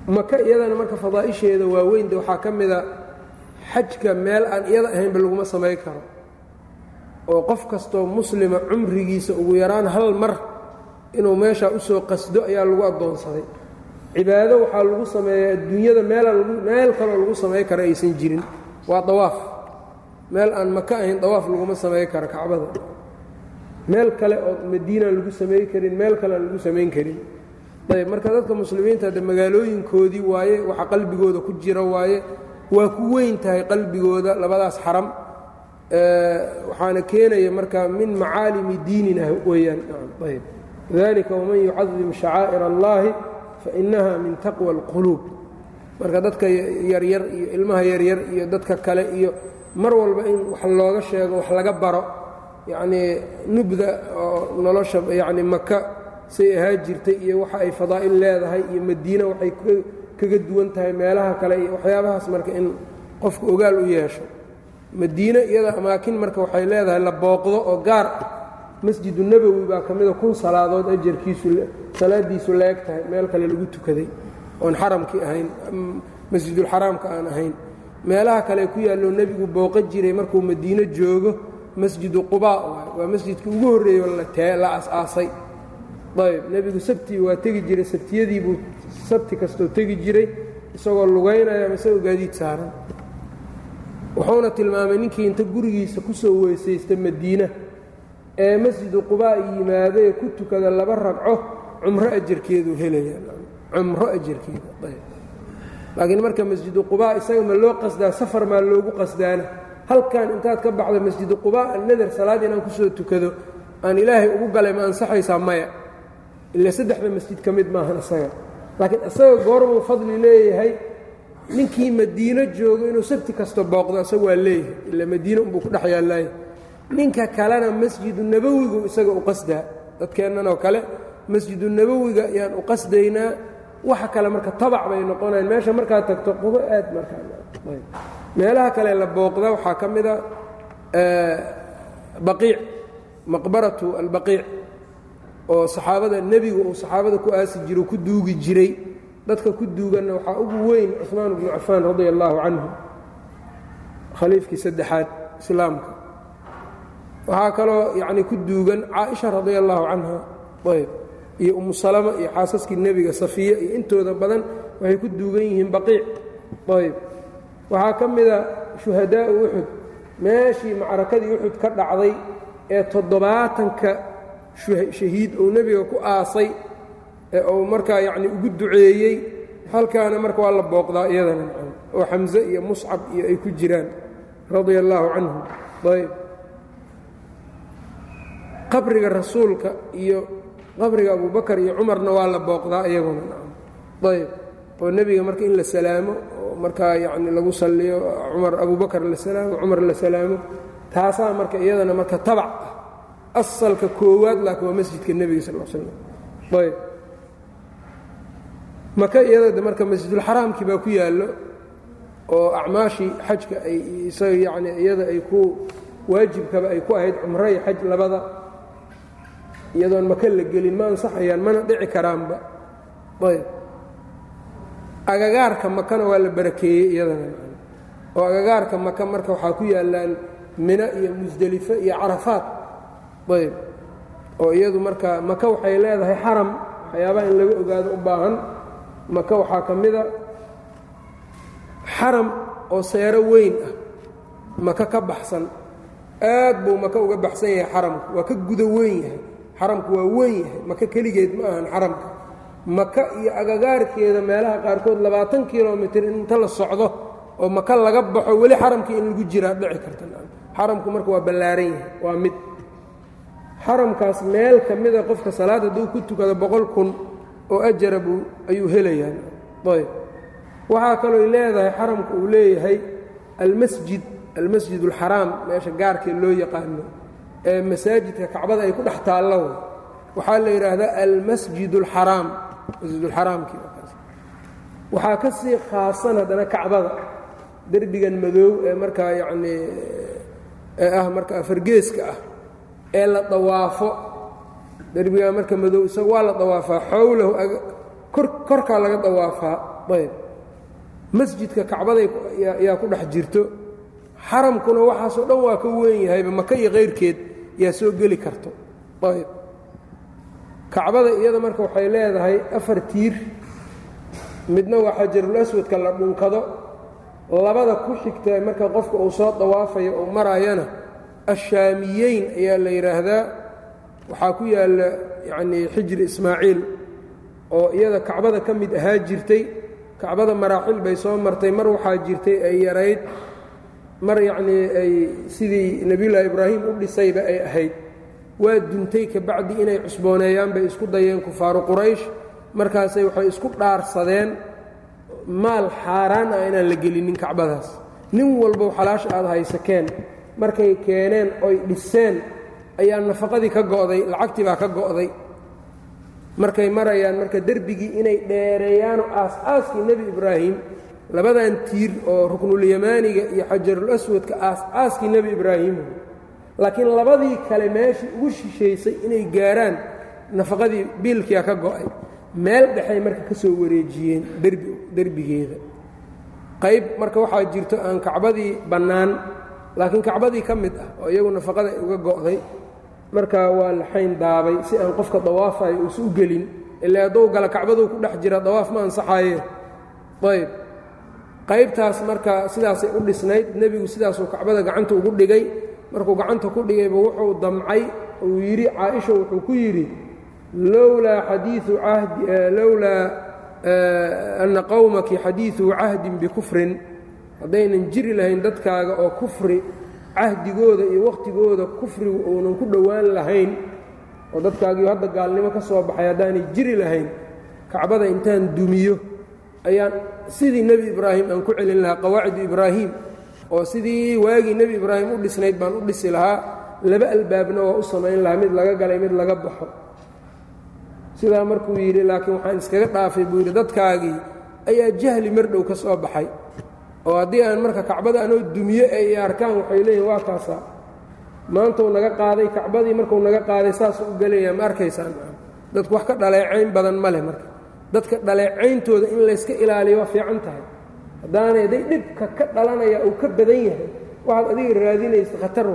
Maka iyadana marka fadaa'isheeda waaweynta waxaa ka mida xajka meel aan iyada ahaynba laguma samayn karo. Oo qof kastoo muslima cumrigiisa ugu yaraan hal mar inuu meeshaa u soo qasdo ayaa lagu addoonsaday. Cibaado waxaa lagu sameeyaa adduunyada meelaan meel kaloo lagu samayn karo aysan jirin. Waa dawaaf meel aan maka ahayn dawaaf laguma samayn karo kacbada. Meel kale oo madiinaan lagu samayn karin meel kale aan lagu samayn karin. Ayb marka dadka muslimiinta de magaalooyinkoodii waaye waxa qalbigooda ku jira waaye waa ku weyn tahay qalbigooda labadaas xaram. Waxaana keenaya marka min macaalimi diinina weeyaan. Ayb dalika waman yucadim shacaa'ir allahi fainaha min taqwa اlquluub marka dadka yaryar iyo ilmaha yaryar iyo dadka kale iyo mar walba in wax looga sheego wax laga baro yacnii nubda oo nolosha yacni maka say ahaa jirtay iyo waxa ay fadaa'il leedahay iyo madiine waxay kaga duwan tahay meelaha kale iyo waxyaabahaas marka in qofku ogaal u yeesho. Madiine iyada amaakin marka waxay leedahay la booqdo oo gaar ah. Masjidu nabowi baa ka mida kun salaadood ajarkiisu salaadiisu la eg tahay meel kale lagu tukaday. Oon xaramkii ahayn masjidulxaraamka aan ahayn meelaha kale ku yaalloo nebigu booqo jiray markuu madiine joogo masjidu qubaa waa masjidkii ugu horreeyo la as-aasay ayb nebigu sabtii waa tegi jiray sabtiyadii buu sabti kastoo tegi jiray isagoo lugaynaya ama isagoo gaadiid saaran. Wuxuuna tilmaamay ninkii inta gurigiisa ku soo weysaysta madiina ee masjidu qubaa yimaadee ku tukada laba ragco cumro ajarkeeduu helaya. Cumro ajarkeeda ayb laakiin marka masjidu qubaa isaga ma loo qasdaa safar maa loogu qasdaana. Halkan intaad ka baxda masjidu qubaa nadar salaad inaan ku soo tukado aan ilaahay ugu galay ma ansaxaysaa maya. Ila saddexda masjid ka mid maahan isaga. Laakiin isaga goormuu fadli leeyahay ninkii madiino joogo inuu sabti kasta booqdo isaga waa leeyahay. Ila madiine unbuu ku dhex yaallaayo ninka kalena masjidu nabowigu isaga u qasdaa. Dadkeennan oo kale masjidu nabowiga ayaan u qasdaynaa waxa kale marka tabac bay noqonayan meesha markaad tagto qubo aad markaameelaha kale la booqda waxaa ka mida baqiic maqbaratu albaqiic oo saxaabada nebigu uu saxaabada ku aasi jiro ku duugi jiray. Dadka ku duuganna waxaa ugu weyn cuثmaan bnu cafaan radia allaahu canhu khaliifkii saddexaad islaamka. Waxaa kaloo yacni ku duugan caaisha radia allaahu canha. Ayb iyo umu salama iyo xaasaskii nebiga safiya iyo intooda badan waxay ku duugan yihiin baqiic. Ayb waxaa ka mida shuhadaa'u uxud meeshii macrakadii uxud ka dhacday ee toddobaatanka shahiid uu nebiga ku aasay ee uu markaa yacni ugu duceeyey halkaana marka waa la booqdaa iyadana oo xamse iyo muscab iyo ay ku jiraan radia allaahu canhum. Ayb qabriga rasuulka iyo qabriga abubakar iyo cumarna waa la booqdaa iyaguna. Ayb oo nebiga marka in la salaamo oo markaa yacni lagu salliyo cumar abubakar la salaamo cumar la salaamo taasaa marka iyadana marka tabac ah. Asalka koowaad laakiin waa masjidka nebiga sal l slam ayb maka iyada marka masjidulxaraamkii baa ku yaallo oo acmaashii xajka ay isaga yacni iyada ay ku waajibkaba ay ku ahayd cumro iyo xaj labada iyadoon maka la gelin ma ansaxayaan mana dhici karaanba. Ayb. Agagaarka makana waa la barakeeyey iyadana. Oo agagaarka maka marka waxaa ku yaallaan mino iyo musdelifo iyo carafaad. Ayb. Oo iyadu marka maka waxay leedahay xaram waxyaabaha in laga ogaado u baahan. Maka waxaa ka mida xaram oo seero weyn ah. Maka ka baxsan. Aad buu maka uga baxsan yahay xaramku. Waa ka guda weyn yahay xaramku waa weyn yahay. Maka keligeed ma ahan xaramka. Maka iyo agagaarkeeda meelaha qaarkood labaatan kilomitr inta la socdo oo maka laga baxo weli xaramkii in lagu jiraa dhici karta. Xaramku marka waa ballaaran yahay waa mid. Xaramkaas meel ka mida qofka salaad hadduu ku tukado boqol kun oo ajara buu ayuu helayaa. Ayb. Waxaa kalooy leedahay xaramku uu leeyahay almasjid almasjid alxaraam meesha gaarkee loo yaqaano ee masaajidka kacbada ay ku dhex taallo waxaa la yidhaahdaa almasjid alxaraam masjidulxaraamkii waxaa ka sii khaasan haddana kacbada. Derbigan madow ee markaa yacnii ee ah marka afargeeska ah ee la dawaafo. Derbigaa marka madow isaga waa la dawaafaa. Xowlahu korkaa laga dawaafaa. Ayb. Masjidka kacbaday yaa ku dhex jirto. Xaramkuna waxaasoo dhan waa ka weyn yahayba maka iyo kayrkeed yaa soo geli karto. Ayb. Kacbada iyada marka waxay leedahay afar tiir. Midna waa xajarul aswadka la dhunkado. Labada ku xigta marka qofka uu soo dawaafayo uu marayana ashaamiyeyn ayaa la yidhaahdaa waxaa ku yaalla yacnii xijri ismaaciil oo iyada kacbada ka mid ahaa jirtay. Kacbada maraaxil bay soo martay. Mar waxaa jirtay ay yarayd mar yacnii ay sidii nebiyullaahi ibraahim u dhisayba ay ahayd. Waa duntay kabacdi inay cusbooneeyaan bay isku dayeen kufaaru quraysh. Markaasay waxay isku dhaarsadeen maal xaaraan ah inaan la gelinin kacbadaas. Nin walbow xalaasha aad haysakeen markay keeneen oy dhiseen ayaa nafaqadii ka go'day lacagtii baa ka go'day. Markay marayaan marka derbigii inay dheereeyaanoo aas-aaskii nebi ibraahim labadan tiir oo ruknulyamaaniga iyo xajarul aswadka aas-aaskii nebi ibraahim. Laakiin labadii kale meeshii ugu shishaysay inay gaaraan nafaqadii biilkiia ka go'ay. Meel dhexay marka ka soo wareejiyeen derbi derbigeeda. Qayb marka waxaa jirto aan kacbadii bannaan laakiin kacbadii ka mid ah oo iyagu nafaqada uga go'day marka waa la xayn daabay si aan qofka dawaafayo uusa u gelin. Ilaa hadduu gala kacbaduu ku dhex jira dawaaf ma ansaxaye ayb qaybtaas marka sidaasay u dhisnayd nebigu sidaasuu kacbada gacanta ugu dhigay. Markuu gacanta ku dhigayba wuxuu damcay uu yidhi caaisha wuxuu ku yidhi lowlaa xadiiu cahdi lowlaa anna qowmaki xadiidu cahdin bikufrin. Haddaynan jiri lahayn dadkaaga oo kufri cahdigooda iyo wakhtigooda kufrigu uunan ku dhowaan lahayn oo dadkaagiiu hadda gaalnimo ka soo baxay haddaanay jiri lahayn kacbada intaan dumiyo ayaan sidii nebi ibraahim aan ku celin lahaa qawaacidu ibraahim oo sidii waagii nebi ibraahim u dhisnayd baan u dhisi lahaa laba albaabna waa u samayn lahaa mid laga galay mid laga baxo. Sidaa markuu yidhi laakiin waxaan iskaga dhaafay buu yidhi dadkaagii ayaa jahli mardhow ka soo baxay. Oo haddii aan marka kacbada anoo dumiye ay arkaan waxay leeyihiin waa kaasaa maantuu naga qaaday kacbadii markuu naga qaaday saasuu u gelayaa ma arkaysaan? Dadku wax ka dhaleecayn badan ma leh marka dadka dhaleecayntooda in layska ilaaliyo waa fiican tahay. Haddaanay hadday dhibka ka dhalanaya uu ka badan yahay waxaad adiga raadinaysa khatar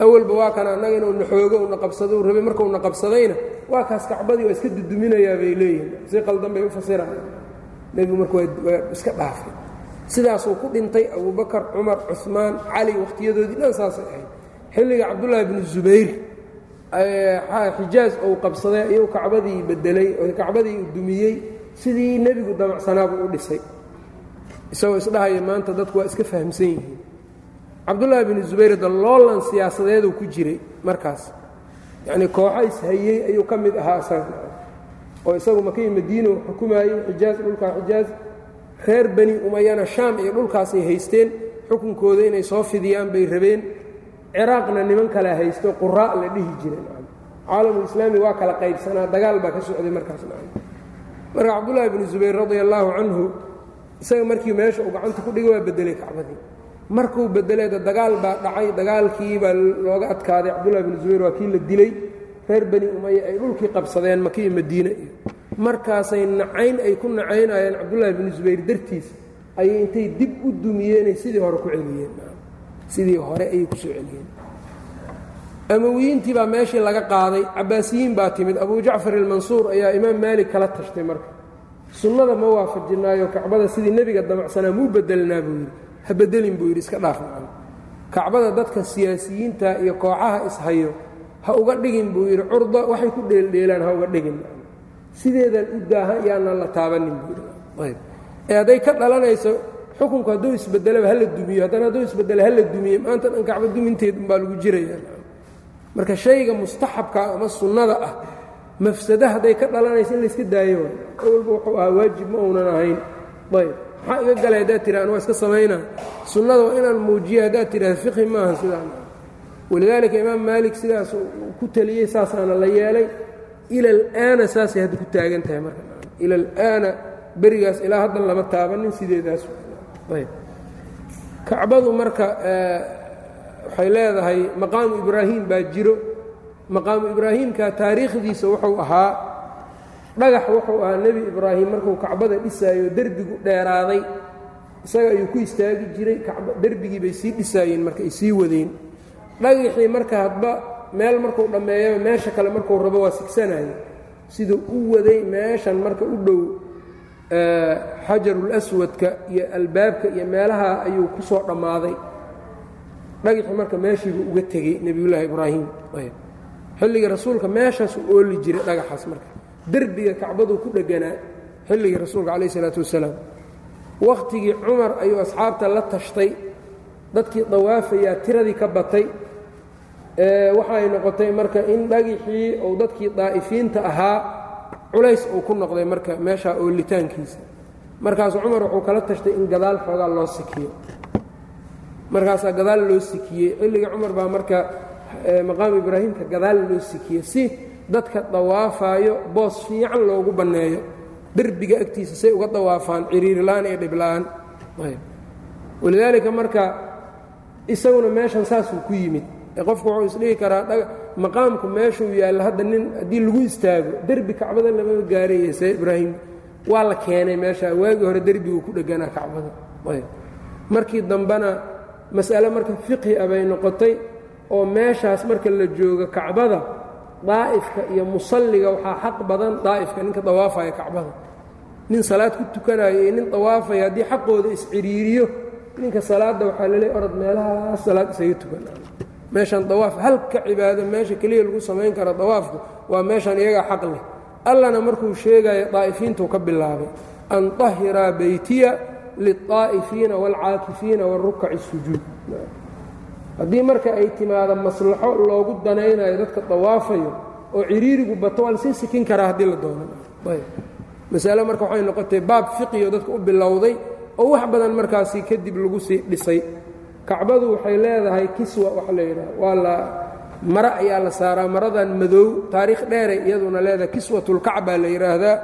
awalba waa kana annaga inuu na xoogo una qabsado rabay markuu na qabsadayna waa kaas kacbadii waa iska duduminayaa bay leeyihiin si qaldan bay u fasiraan. Nebigu marka waa iska dhaafay. Sidaasuu ku dhintay abubakar cumar cumaan cali wakhtiyadoodii dhan saasay ahayd. Xilliga cabdullaahi bnu zubayr xijaaj uu qabsaday ayuu kacbadii bedelay kacbadii dumiyey. Sidii nebigu damacsanaabuu u dhisay. Isagoo isdhahaya maanta dadku waa iska fahamsan yihiin. Cabdullaahi binu zubayr daloolan siyaasadeeduu ku jiray markaas. Yacnii kooxo ishayey ayuu ka mid ahaa isaga oo isagu makii madiino xukumaayey xijaaj dhulkaa xijaaj reer bani umayana shaam iyo dhulkaasay haysteen. Xukunkooda inay soo fidiyaan bay rabeen ciraaqna niman kale haysto quraa la dhihi jireen caalamulislaami waa kala qaybsanaa dagaal baa ka socday markaas marka cabdullaahi binu zubayr radia allaahu canhu isaga markii meesha uu gacanta ku dhigay waa bedelay kacbadii. Markuu bedeleeda dagaal baa dhacay dagaalkii baa looga adkaaday. Cabdullahi binu zubayr waa kii la dilay. Reer bani umaya ay dhulkii qabsadeen makiyo madiine iyo. Markaasay nacayn ay ku nacaynayeen cabdullaahi binu zubayr dartiis ayay intay dib u dumiyeenay sidii hore ku celiyeen sidii hore ayay ku celiyeen. Amawiyiintii baa meeshii laga qaaday cabaasiyiin baa timid abu jacfar ilmansuur ayaa imaam maalik kala tashtay marka. Sunnada ma waafajinaayo kacbada sidii nebiga damacsanaa muu bedelnaa buu yidhi. Ha bedelin buu yidhi iska dhaaf kacbada dadka siyaasiyiinta iyo kooxaha ishayo ha uga dhigin buu yidhi curda waxay ku dheeldheelaan ha uga dhigin. Sideedan u daaha yaanaan la taabanin buu yidhi. Ee hadday ka dhalanayso xukunku hadduu isbedelaba hala dumiyo haddana hadduu isbedelo hala dumiye maanta dhan kacba duminteed umbaa lagu jiraya marka shayga mustaxabka ama sunnada ah mafsada hadday ka dhalanayso in layska daayo awalba wuxuu ahaa waajib ma uunan ahayn. Ayb. Maxaa iga galay haddaad tirahan waa iska samaynaa sunnada waa inaan muujiya haddaad tidhahda fiqhi maaha sidaan. Walidaalika imaam maalik sidaas ku teliyey saasaana la yeelay ila alaana saasay hadda ku taagan tahay marka. Ila alaana berigaas ilaa haddan lama taabanin sideedaas kacbadu marka waxay leedahay maqaamu ibraahim baa jiro. Maqaamu ibraahimka taariikhdiisa wuxuu ahaa dhagax wuxuu ahaa nebi ibraahim markuu kacbada dhisaayo derbigu dheeraaday. Isaga ayuu ku istaagi jiray derbigii bay sii dhisaayeen marka ay sii wadeen. Dhagaxii marka hadba meel markuu dhammeeyaba meesha kale markuu rabo waa sigsanaya siduu u waday meeshan marka u dhow xajarul aswadka iyo albaabka iyo meelaha ayuu ku soo dhammaaday. Dhagaxii marka meeshiibuu uga tegey nebiyullaahi ibraahim. Xilligii rasuulka meeshaasuu ooli jiray dhagaxaas marka. Derbiga kacbaduu ku dheganaa xilligii rasuulka calayh isalaatu wasalaam. Wakhtigii cumar ayuu asxaabta la tashtay. Dadkii dawaafayaa tiradii ka batay. Waxay noqotay marka in dhagixii uu dadkii daa'ifiinta ahaa culays uu ku noqday marka meeshaa oolitaankiisa. Markaasuu cumar wuxuu kala tashtay in gadaal xoogaa loo sikiyo. Markaasaa gadaal loo sikiyey xilligii cumar baa marka maqaam ibraahimka gadaal loo sikiyey si dadka dawaafaayo boos fiican loogu banneeyo. Derbiga agtiisa say uga dawaafaan ciriirila'aan iyo dhibla'aan walidaalika marka isaguna meeshan saasuu ku yimid qofku wuxuu isdhihi karaa maqaamku meeshuu yaallo hadda nin haddii lagu istaago derbi kacbada lama gaaraya see ibraahim. Waa la keenay meesha waagii hore derbiguu ku dheganaa kacbada. Markii dambena mas'ale marka fiqhi a bay noqotay oo meeshaas marka la joogo kacbada daa'ifka iyo musalliga waxaa xaq badan daa'ifka ninka dawaafaya kacbada. Nin salaad ku tukanayo iyo nin dawaafaya haddii xaqooda isciriiriyo ninka salaadda waxaa laleeay orod meelahaas salaad isaga tukan meeshan dawaaf halka cibaado meesha keliya lagu samayn karo dawaafku waa meeshan iyagaa xaq leh allana markuu sheegayo daa'ifiintuu ka bilaabay an طahiraa beytiya liلطaa'ifiina wاlcaakifiina warukaci الsujuud haddii marka ay timaado maslaxo loogu danaynayo dadka dawaafayo oo ciriirigu bato waa lasii sikin karaa haddii la doono masale marka waxay noqotay baab fiqiyo dadka u bilowday oo wax badan markaasi kadib lagu sii dhisay kacbadu waxay leedahay kiswa waxa la yidhaha waa la mare ayaa la saaraa maradan madow taariikh dheeray iyaduna leedahay kiswatulkacbaa la yidhaahdaa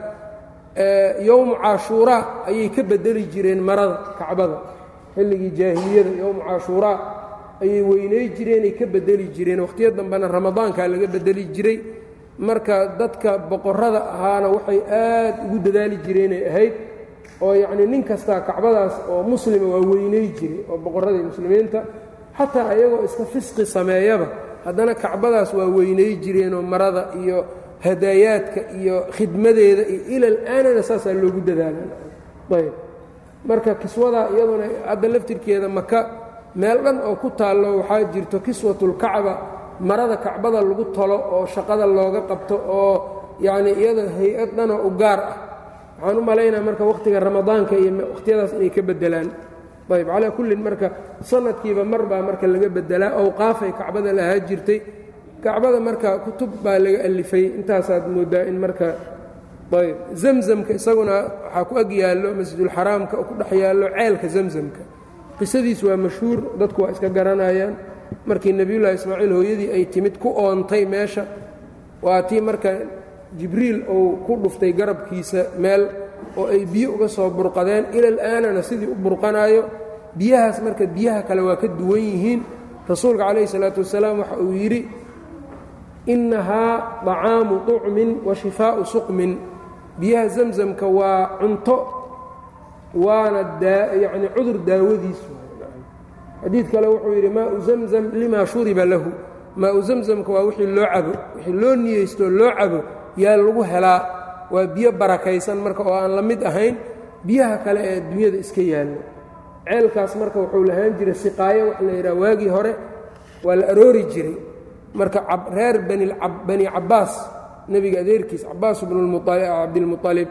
yowmu caashuuraa ayay ka bedeli jireen marada kacbada. Xilligii jaahiliyada yowmu caashuuraa ayay weynay jireenay ka bedeli jireen. Wakhtiyo dambena ramadaankaa laga bedeli jiray. Marka dadka boqorrada ahaana waxay aad ugu dadaali jireenay ahayd oo yacnii nin kastaa kacbadaas oo muslima waa weynay jiray oo boqorradii muslimiinta xataa ayagoo iska fisqi sameeyaba haddana kacbadaas waa weynay jireenoo marada iyo hadaayaadka iyo khidmadeeda iyo ilal aanana saasaa loogu dadaalayb marka kiswadaa iyaduna hadda laftirkeeda maka meel dhan oo ku taallo waxaa jirto kiswatulkacba marada kacbada lagu tolo oo shaqada looga qabto oo yacnii iyada hay'ad dhanoo u gaar ah waxaan u malaynaa marka wakhtiga ramadaanka iyo wakhtiyadaas inay ka beddelaan. Ayb calaa kullin marka sanadkiiba mar baa marka laga beddelaa awqaafay kacbada lahaa jirtay kacbada marka kutub baa laga alifay. Intaasaad mooddaa in marka ayb zamzamka isaguna waxaa ku ag yaallo masjidulxaraamka ku dhex yaallo ceelka zamzamka. Qisadiis waa mashhuur dadku waa iska garanayaan. Markii nebiyullaahi ismaaciil hooyadii ay timid ku oontay meesha waa tii marka jibriil uu ku dhuftay garabkiisa meel oo ay biyo uga soo burqadeen. Ilal aanana sidii u burqanaayo. Biyahaas marka biyaha kale waa ka duwan yihiin. Rasuulka calayhi salaatu wasalaam waxa uu yidhi innahaa طacaamu طucmin wa shifaa'u suqmin. Biyaha zamzamka waa cunto waana yacni cudur daawadiisu. Xadiid kale wuxuu yidhi maau zamzam limaa shuriba lahu. Maau zamzamka waa wixii loo cabo wixii loo niyeystooo loo cabo yaa lagu helaa waa biyo barakaysan marka oo aan la mid ahayn biyaha kale ee adduunyada iska yaallo. Ceelkaas marka wuxuu lahaan jiray siqaayo wax la yidhaha waagii hore waa la aroori jiray. Marka reer bani cabbaas nebiga adeerkiis cabbaas bnubdilmuطalib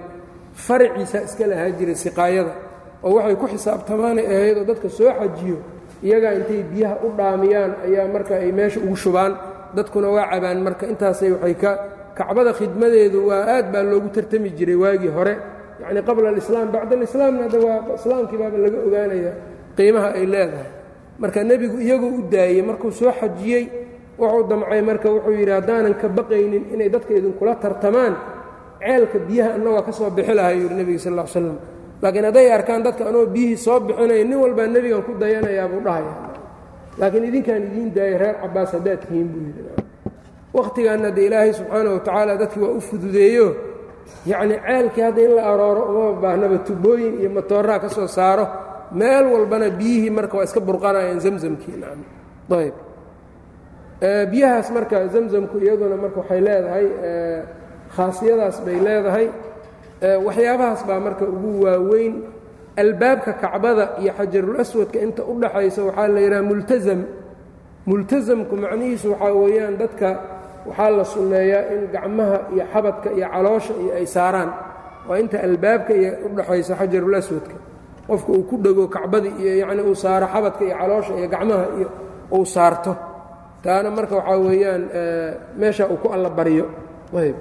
farciisa iska lahaan jiray siqaayada oo waxay ku xisaabtamaanay ahayd oo dadka soo xajiyo iyagaa intay biyaha u dhaamiyaan ayaa marka ay meesha ugu shubaan. Dadkuna waa cabaan marka intaasay waxay ka kacbada khidmadeedu waa aad baa loogu tartami jiray waagii hore. Yacni qabla alislaam bacda alislaamna hadda waa islaamkii baaba laga ogaanaya qiimaha ay leedahay. Marka nebigu iyagoo u daayey markuu soo xajiyey wuxuu damcay marka wuxuu yidhi haddaanan ka baqaynin inay dadka idinkula tartamaan ceelka biyaha annagoo ka soo bixi lahaa yidhi nebiga sal l slam laakiin hadday arkaan dadka anoo biyihii soo bixinaya nin walbaa nebigan ku dayanayaa buu dhahaya. Laakiin idinkaan idiin daayay reer cabbaas haddaad tihiin buu yidhi wakhtigaanna de ilaahay subxaana wa tacaala dadkii waa u fududeeyo. Yacnii ceelkii hadda in la arooro uma baahnaba tubooyin iyo matooraha ka soo saaro. Meel walbana biyihii marka waa iska burqanayaan zamzamkii ayb biyahaas marka zamzamku iyaduna marka waxay leedahay khaasiyadaas bay leedahay. Waxyaabahaas baa marka ugu waaweyn. Albaabka kacbada iyo xajarulaswadka inta u dhaxaysa waxaa la yidhaha multazam. Multasamku macnihiisu waxaa weeyaan dadka waxaa la sunneeyaa in gacmaha iyo xabadka iyo caloosha iyo ay saaraan. Waa inta albaabka iyo u dhaxaysa xajarulaswadka qofka uu ku dhego kacbadii iyo yacni uu saaro xabadka iyo caloosha iyo gacmaha iyo uu saarto. Taana marka waxaa weeyaan meesha uu ku alla baryo ayb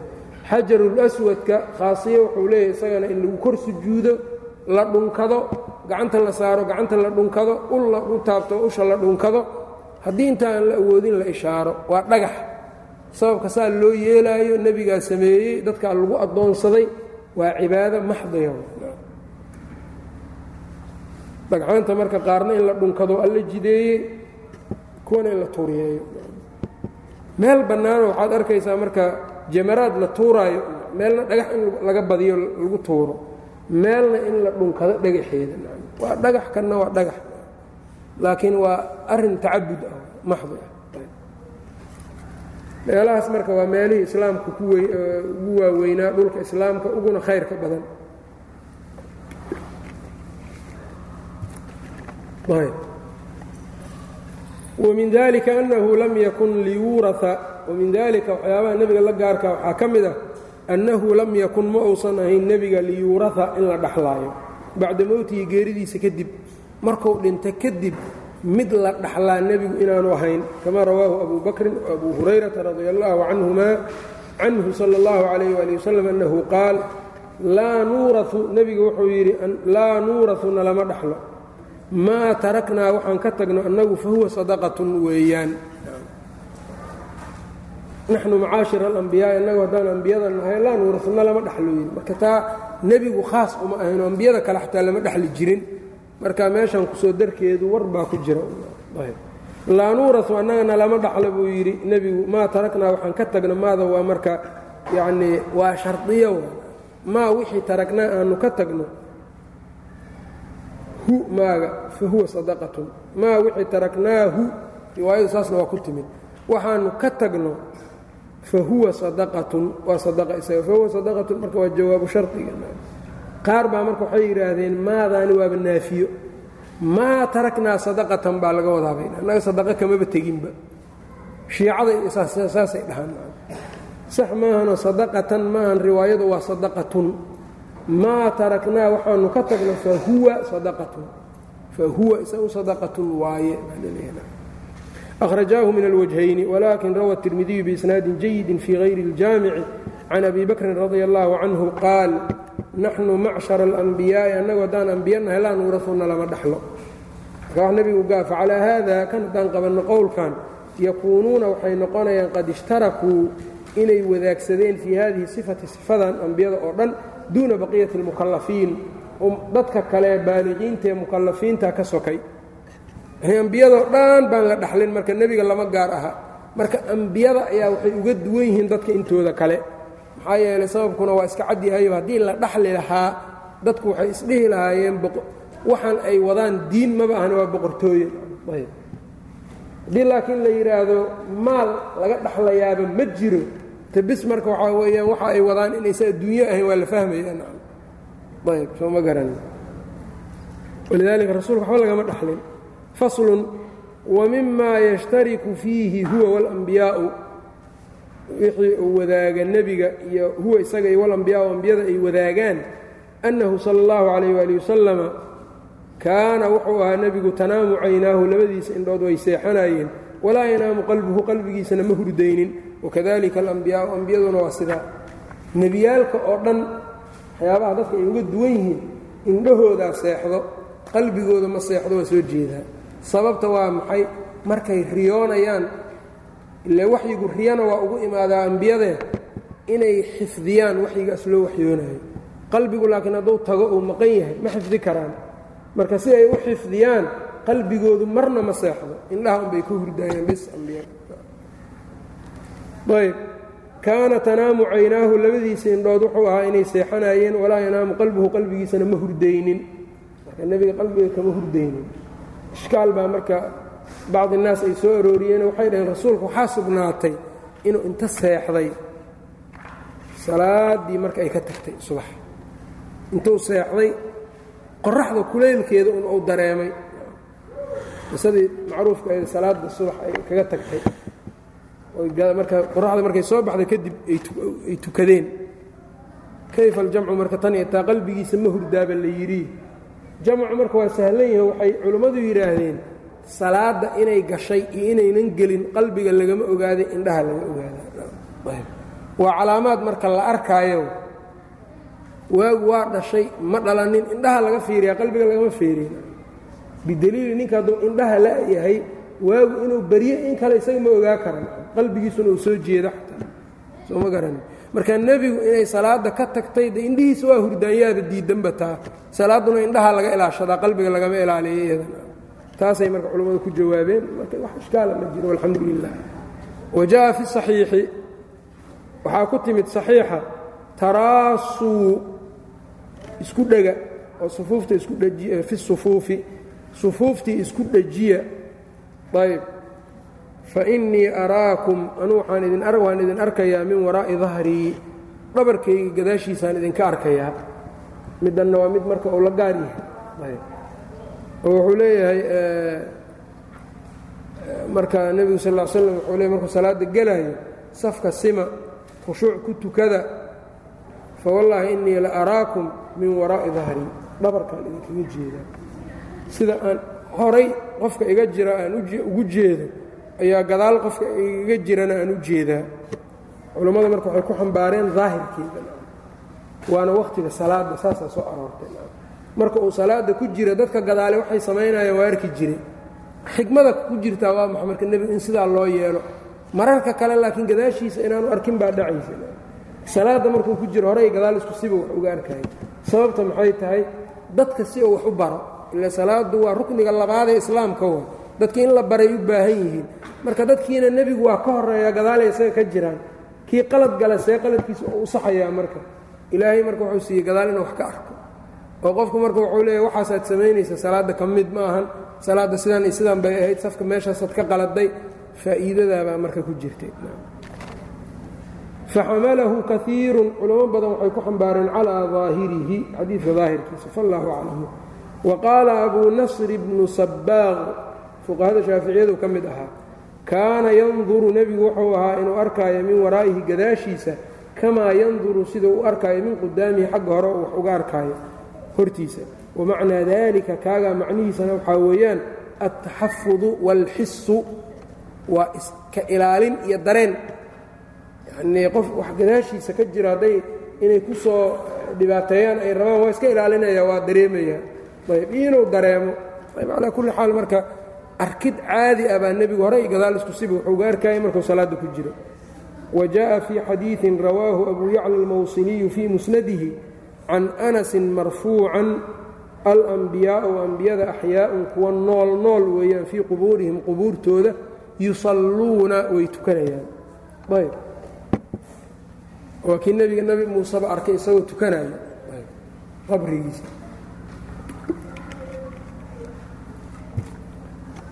xajarulaswadka khaasiye wuxuu leeyahy isagana in lagu kor sujuudo la dhunkado gacanta la saaro gacanta la dhunkado ul u taabto usha la dhunkado. Haddii intaan la awoodin la ishaaro. Waa dhagax sababka saa loo yeelaayo nebigaa sameeyey dadkaa lagu addoonsaday waa cibaado maxdiya dhagxaanta marka qaarna in la dhunkado alla jideeyey kuwana in la tuuriyeeyo. Meel bannaano waxaad arkaysaa marka jamaraad la tuuraayo meelna dhagax in laga badiyo lagu tuuro. Meelna in la dhunkado dhagaxeeda. Waa dhagax kanna waa dhagax. Laakiin waa arrin tacabud ah maxdi ah meelahaas marka waa meelihii islaamka ugu waaweynaa dhulka islaamka uguna khayrka badan. Wamin dalika annahu lam yakun liyuuraa wamin dalika waxyaabaha nebiga la gaarka waxaa ka mid ah annahu lam yakun ma uusan ahayn nebiga liyuuraha in la dhaxlaayo. Bacda mowtihi geeridiisa kadib markuu dhinta kadib mid la dhaxlaa nebigu inaanu ahayn kama rawaahu abu bakrin abu hurayrata radia allahu canhuma canhu sala اllahu calayh wali wasalam annahu qaal laa nuurau nebigu wuxuu yidhi laa nuuratu nalama dhaxlo. Maa taraknaa waxaan ka tagno annagu fahuwa sadaqatun weeyaan. Naxnu macaashir alambiyaa innagu haddaan ambiyada nahay laa nuuratu nalama dhaxlo yidhi marka taa nebigu khaas uma ahayn oo ambiyada kale xataa lama dhexli jirin marka meeshan ku soo darkeedu war baa ku jira. Laa nuuratu annagana lama dhaxlo buu yidhi nebigu maa taraknaa waxaan ka tagno maada waa marka yacnii waa shardiyo maa wixii taragnaa aanu ka tagno hu maaga fa sadaqatun. Maa wixii taraknaahu riwaayadu saasna waa ku timid. Waxaanu ka tagno fa sadaqatun. Waa sadaqa isaga fa sadaqatun. Marka waa jawaabu shardiga qaar baa marka waxay yidhaahdeen maadaani waaba naafiyo maa taraknaa sadaqatan baa laga wadaabay annaga sadaqa kamaba teginba shiicada saasay dhahaan sax maahanoo sadaqatan maahan riwaayadu waa sadaqatun maa taraknaa waxaanu ka tagno fa huwa sadaqatun fa huwa isagu sadaqatun waaye أخرجاه من الوجهين ولكن روى الترمذي بإسناad جيد في غyر الجامع عن أبي بكر رضي الله عنه قال naxnu macshar alanbiyaai annagoo haddaan ambiya nahay laa nuurafuna lama dhaxlo marka wax nebigu gaafa calaa haada kan haddaan qabanno qowlkan yakuunuuna waxay noqonayaan qad ishtarakuu inay wadaagsadeen fii haadihi sifati sifadan ambiyada oo dhan duuna baqiyati almukallafiin dadka kale baaliqiinta ee mukallafiinta ka sokay ambiyadoo dhan baan la dhaxlin marka nebiga lama gaar aha marka ambiyada ayaa waxay uga duwan yihiin dadka intooda kale maxaa yeelay sababkuna waa iska cadyahayo haddii la dhaxli lahaa dadku waxay isdhihi lahaayeen waxaan ay wadaan diin maba ahna waa boqortooye. Haddii laakiin la yidhaahdo maal laga dhaxlayaaba ma jiro tabis marka waxaa weeyaan waxa ay wadaan inaysa adduunyo ahayn waa la fahmayaan ayb soo ma garan. Walidaalika rasuulka waxba lagama dhaxlin. Faslun wmima yashtariku fiihi huwa walambiyaau wixii uu wadaaga nebiga iyo huwa isaga iyo walambiyaau ambiyada ay wadaagaan annahu sala اllahu calayh waali wasalama kaana wuxuu ahaa nebigu tanaamu caynaahu labadiisa indhood way seexanayeen walaa yanaamu qalbuhu qalbigiisana ma hurdaynin. Wakadalika alambiyaau ambiyaduna waa sidaa nebiyaalka oo dhan waxyaabaha dadka ay uga duwan yihiin indhahoodaa seexdo qalbigooda ma seexdo waa soo jeedaa. Sababta waa maxay? Markay riyoonayaan ile waxyigu riyana waa ugu imaadaa ambiyadee inay xifdiyaan waxyigaas loo waxyoonayo qalbigu laakiin hadduu tago uu maqan yahay ma xifdi karaan. Marka si ay u xifdiyaan qalbigoodu marna ma seexdo. Indhaha unbay ka hurdaayaan bis ambiyayb kaana tanaamu caynaahu labadiisa indhood wuxuu ahaa inay seexanayeen walaa yanaamu qalbuhu qalbigiisana ma hurdaynin. Nebiga qalbiga kama hurdaynin. Ishkaal baa marka bacdi innaas ay soo arooriyeen waxay dhaheen rasuulku waxaa sugnaatay inuu inta seexday. Salaaddii marka ay ka tagtay subax. Intuu seexday qoraxda kulaylkeeda un uu dareemay. Qisadii macruufka ee salaadda subax ay kaga tagtay. Marka qoraxda markay soo baxday kadib ay tukadeen. Kayfa aljamcu marka tan iyo taa qalbigiisa ma hurdaaba la yidhi. Jamcu marka waa sahlan yahe waxay culimmadu yidhaahdeen salaadda inay gashay iyo inaynan gelin qalbiga lagama ogaaday indhaha laga ogaada waa calaamaad marka la arkaayo. Waagu waa dhashay ma dhalanin indhaha laga fiiriyaa qalbiga lagama fiiriya bidaliili ninka hadduu indhaha la-yahay waagu inuu berye in kale isaga ma ogaa karan. Qalbigiisuna uu soo jeedo xataa. Soo ma garani. Marka nebigu inay salaadda ka tagtay de indhihiisa waa hurdaanyaada diidanba taa. Salaadduna indhaha laga ilaashadaa qalbiga lagama ilaaliyo iyadana taasay marka culammadu ku jawaabeen marka wax ishkaala ma jiro alxamdu lilah wa fi saxiixi waxaa ku timid saxiixa taraasuu isku dhega oo sufuufta isku dhejiya fi sufuufi sufuuftii isku dhejiya. Ayb fa innii araakum anuu waan idin arkayaa min waraa'i dahrii dhabarkayga gadaashiisaan idinka arkayaa. Middanna waa mid marka uu la gaar yahay oo wuxuu leeyahay marka nebigu sal l slam wuxuu leey markuu salaadda gelaayo safka sima khushuuc ku tukada fa wallaahi innii la araakum min waraa'i dahrii dhabarkaan idinkaga jeedaa sida aan horay qofka iga jira aan ugu jeedo ayaa gadaal qofka iga jirana aan u jeedaa culammada marka waxay ku xambaareen daahirkeeda waana wakhtiga salaadda saasaa soo aroortay marka uu salaadda ku jira dadka gadaale waxay samaynayaan waa arki jiray xikmada ku jirtaa waa maxa marka in sidaa loo yeelo? Mararka kale laakiin gadaashiisa inaanu arkin baa dhacaysa salaadda markuu ku jiro horey gadaal isku siba wax uga arkaya sababta maxay tahay? Dadka si uu wax u baro. Ila salaaddu waa rukniga labaadee islaamka wa dadki in la baray u baahan yihiin. Marka dadkiina nebigu waa ka horreeya gadaalay isaga ka jiraan. Kii qalad gala see qaladkiisa u saxayaa marka. Ilaahay marka wuxuu siiyey gadaal inuu wax ka arko oo qofku marka wuxuu leeyahy waxaasaad samaynaysa salaadda ka mid ma ahan. Salaadda sidan iyo sidan bay ahayd safka meeshaasaad ka qaladay. Faa'iidadaabaa marka ku jirtay. Faxamalahu kaiirun culamo badan waxay ku xambaareen calaa daahirihi xadiidka daahirkiisa fallaahu aclam. Wa qaala abuu nasr bnu sabbaaq fuqahada shaaficiyadu ka mid ahaa kaana yanduru nebigu wuxuu ahaa inuu arkaayo min waraa'ihi gadaashiisa kamaa yanduru siduu u arkaayo min qudaamihi xagga hore uu wax uga arkaayo hortiisa. Wamacnaa dalika kaagaa macnihiisana waxaa weeyaan altaxafudu waalxisu waa iska ilaalin iyo dareen. Yanii qof wax gadaashiisa ka jira hadday inay ku soo dhibaateeyaan ay rabaan waa iska ilaalinaya waa dareemaya. Ayb inuu dareemo. Calaa kulli xaal marka arkid caadi ah baa nebigu hore i gadaal isku siba wuxuu ga arkayay markuu salaadda ku jiro. Wa jaءa fii xadiiثin rawaahu abu yacla almawsiniyu fii musnadihi can anasin marfuucan alanbiyaau ambiyada axyaaءun kuwa nool nool weeyaan fii qubuurihim qubuurtooda yusalluuna way tukanayaan. Ayb. Waa kii nebiga nebi muuseba arkay isagoo tukanaya. Qabrigiisa.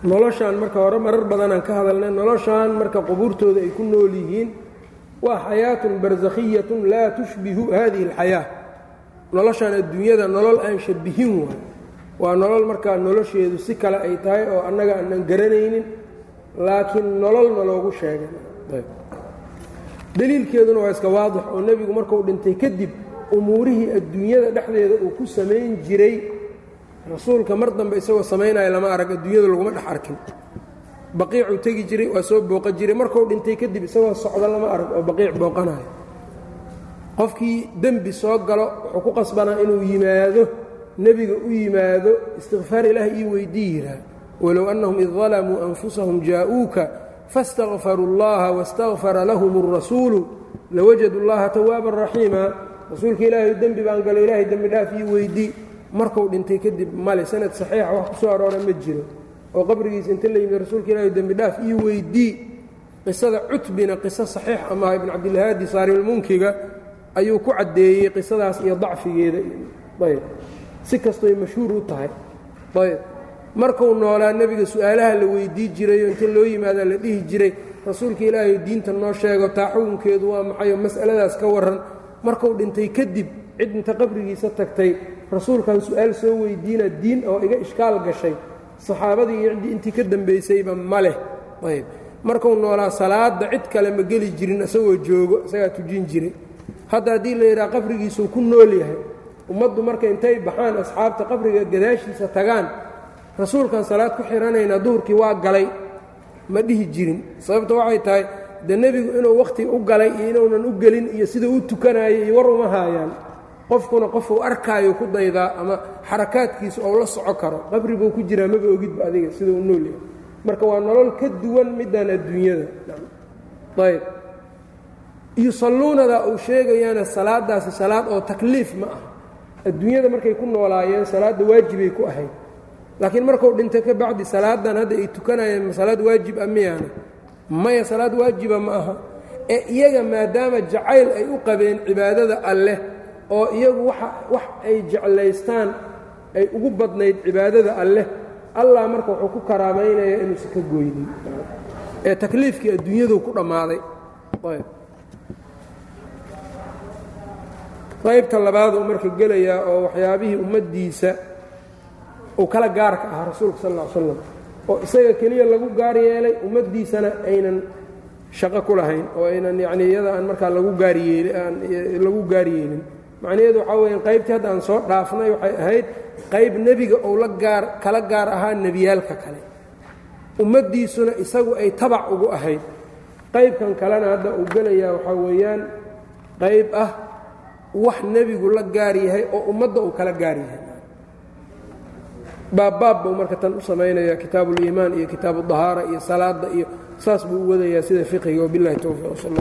Noloshaan marka hore marar badanaan ka hadalnay noloshaan marka qubuurtooda ay ku nool yihiin waa xayaatun barsakhiyatun laa tushbihu hadihi اlxayaa noloshaan adduunyada nolol aan shabihin waay. Waa nolol markaa nolosheedu si kale ay tahay oo annaga aanan garanaynin laakiin nololna loogu sheegay. Deliilkeeduna waa iska waadix oo nebigu markuu dhintay kadib umuurihii adduunyada dhexdeeda uu ku samayn jiray. Rasuulka mar dambe isagoo samaynaya lama arag adduunyada laguma dhex arkin. Baqiicuu tegi jiray waa soo booqa jiray. Markuu dhintay kadib isagoo socdo lama arag oo baqiic booqanayo qofkii dembi soo galo wuxuu ku qasbanaa inuu yimaado nebiga u yimaado istikfaar ilaah ii weydii yihaa walow annahum id dalamuu anfusahum jaa'uuka faاstakfaruu اllaha wastakfara lahum الrasuulu lawajadu اllaha tawaaban raxiima rasuulka ilaahay dembi baan galo ilaahay dembi dhaaf ii weydii markuu dhintay kadib male sanad saxiixa wax ku soo aroora ma jiro oo qabrigiisa inta la yimid rasuulka ilaahay dembi dhaaf ii weydii qisada cutbina qiso saxiix amaha ibn cabdilhaadi saarimulmunkiga ayuu ku caddeeyey qisadaas iyo dacfigeeda. Ayb. Si kastoy mashhuur u tahay. Ayb. Markuu noolaa nebiga su'aalaha la weydii jirayo inta loo yimaada la dhihi jiray rasuulka ilaahay diinta noo sheego taa xukunkeedu waa maxayo mas'aladaas ka warran. Markuu dhintay kadib cid inta qabrigiisa tagtay rasuulkan su'aal soo weydiina diin oo iga ishkaal gashay. Saxaabadii iyo ciddii intii ka dambaysayba ma leh. Ayb. Markuu noolaa salaadda cid kale ma geli jirin isagoo joogo isagaa tujin jiray hadda haddii la yidhaha qabrigiisuu ku nool yahay ummaddu marka intay baxaan asxaabta qabriga gadaashiisa tagaan rasuulkan salaad ku xihanaynaa duhurkii waa galay. Ma dhihi jirin. Sababta waxay tahay de nebigu inuu wakhti u galay iyo inuunan u gelin iyo siduu u tukanayo iyo war uma haayaan. Qofkuna qofuu arkaayo ku daydaa ama xarakaadkiisa ou la soco karo. Qabri buu ku jiraa maba ogidba adiga siduu u nool yahay. Marka waa nolol ka duwan middan adduunyada. Ayb yusalluunadaa uu sheegayaana salaadaasi salaad oo takliif ma ah. Adduunyada markay ku noolaayeen salaadda waajibay ku ahayd. Laakiin markuu dhinto ka bacdi salaadan hadda ay tukanayeen salaad waajib ah miyaana? Maya salaad waajiba ma aha. Ee iyaga maadaama jacayl ay u qabeen cibaadada alleh oo iyagu waxa wax ay jeclaystaan ay ugu badnayd cibaadada alleh allah marka wuxuu ku karaamaynayaa inuusan ka goynin. Ee takliifkii adduunyadu ku dhammaaday qaybta labaaduu marka gelayaa oo waxyaabihii ummaddiisa uu kala gaarka ahaa rasuulka sal ll slam oo isaga keliya lagu gaar yeelay ummaddiisana aynan shaqo ku lahayn oo aynan yacni iyada aan markaa lagu gaaryeeli aan lagu gaar yeelin. Macnaheedu waxaa weya qaybtii hadda aan soo dhaafnay waxay ahayd qayb nebiga ou la gaar kala gaar ahaa nebiyaalka kale. Ummaddiisuna isagu ay tabac ugu ahayd. Qaybkan kalena hadda uu gelayaa waxaa weeyaan qayb ah wax nebigu la gaar yahay oo ummadda uu kala gaar yahay. Baabbaab buu marka tan u samaynaya kitaabuuliimaan iyo kitaabu dahaara iyo salaadda iyo saas buu u wadayaa sida fiqiga wabilahi towfiiq sal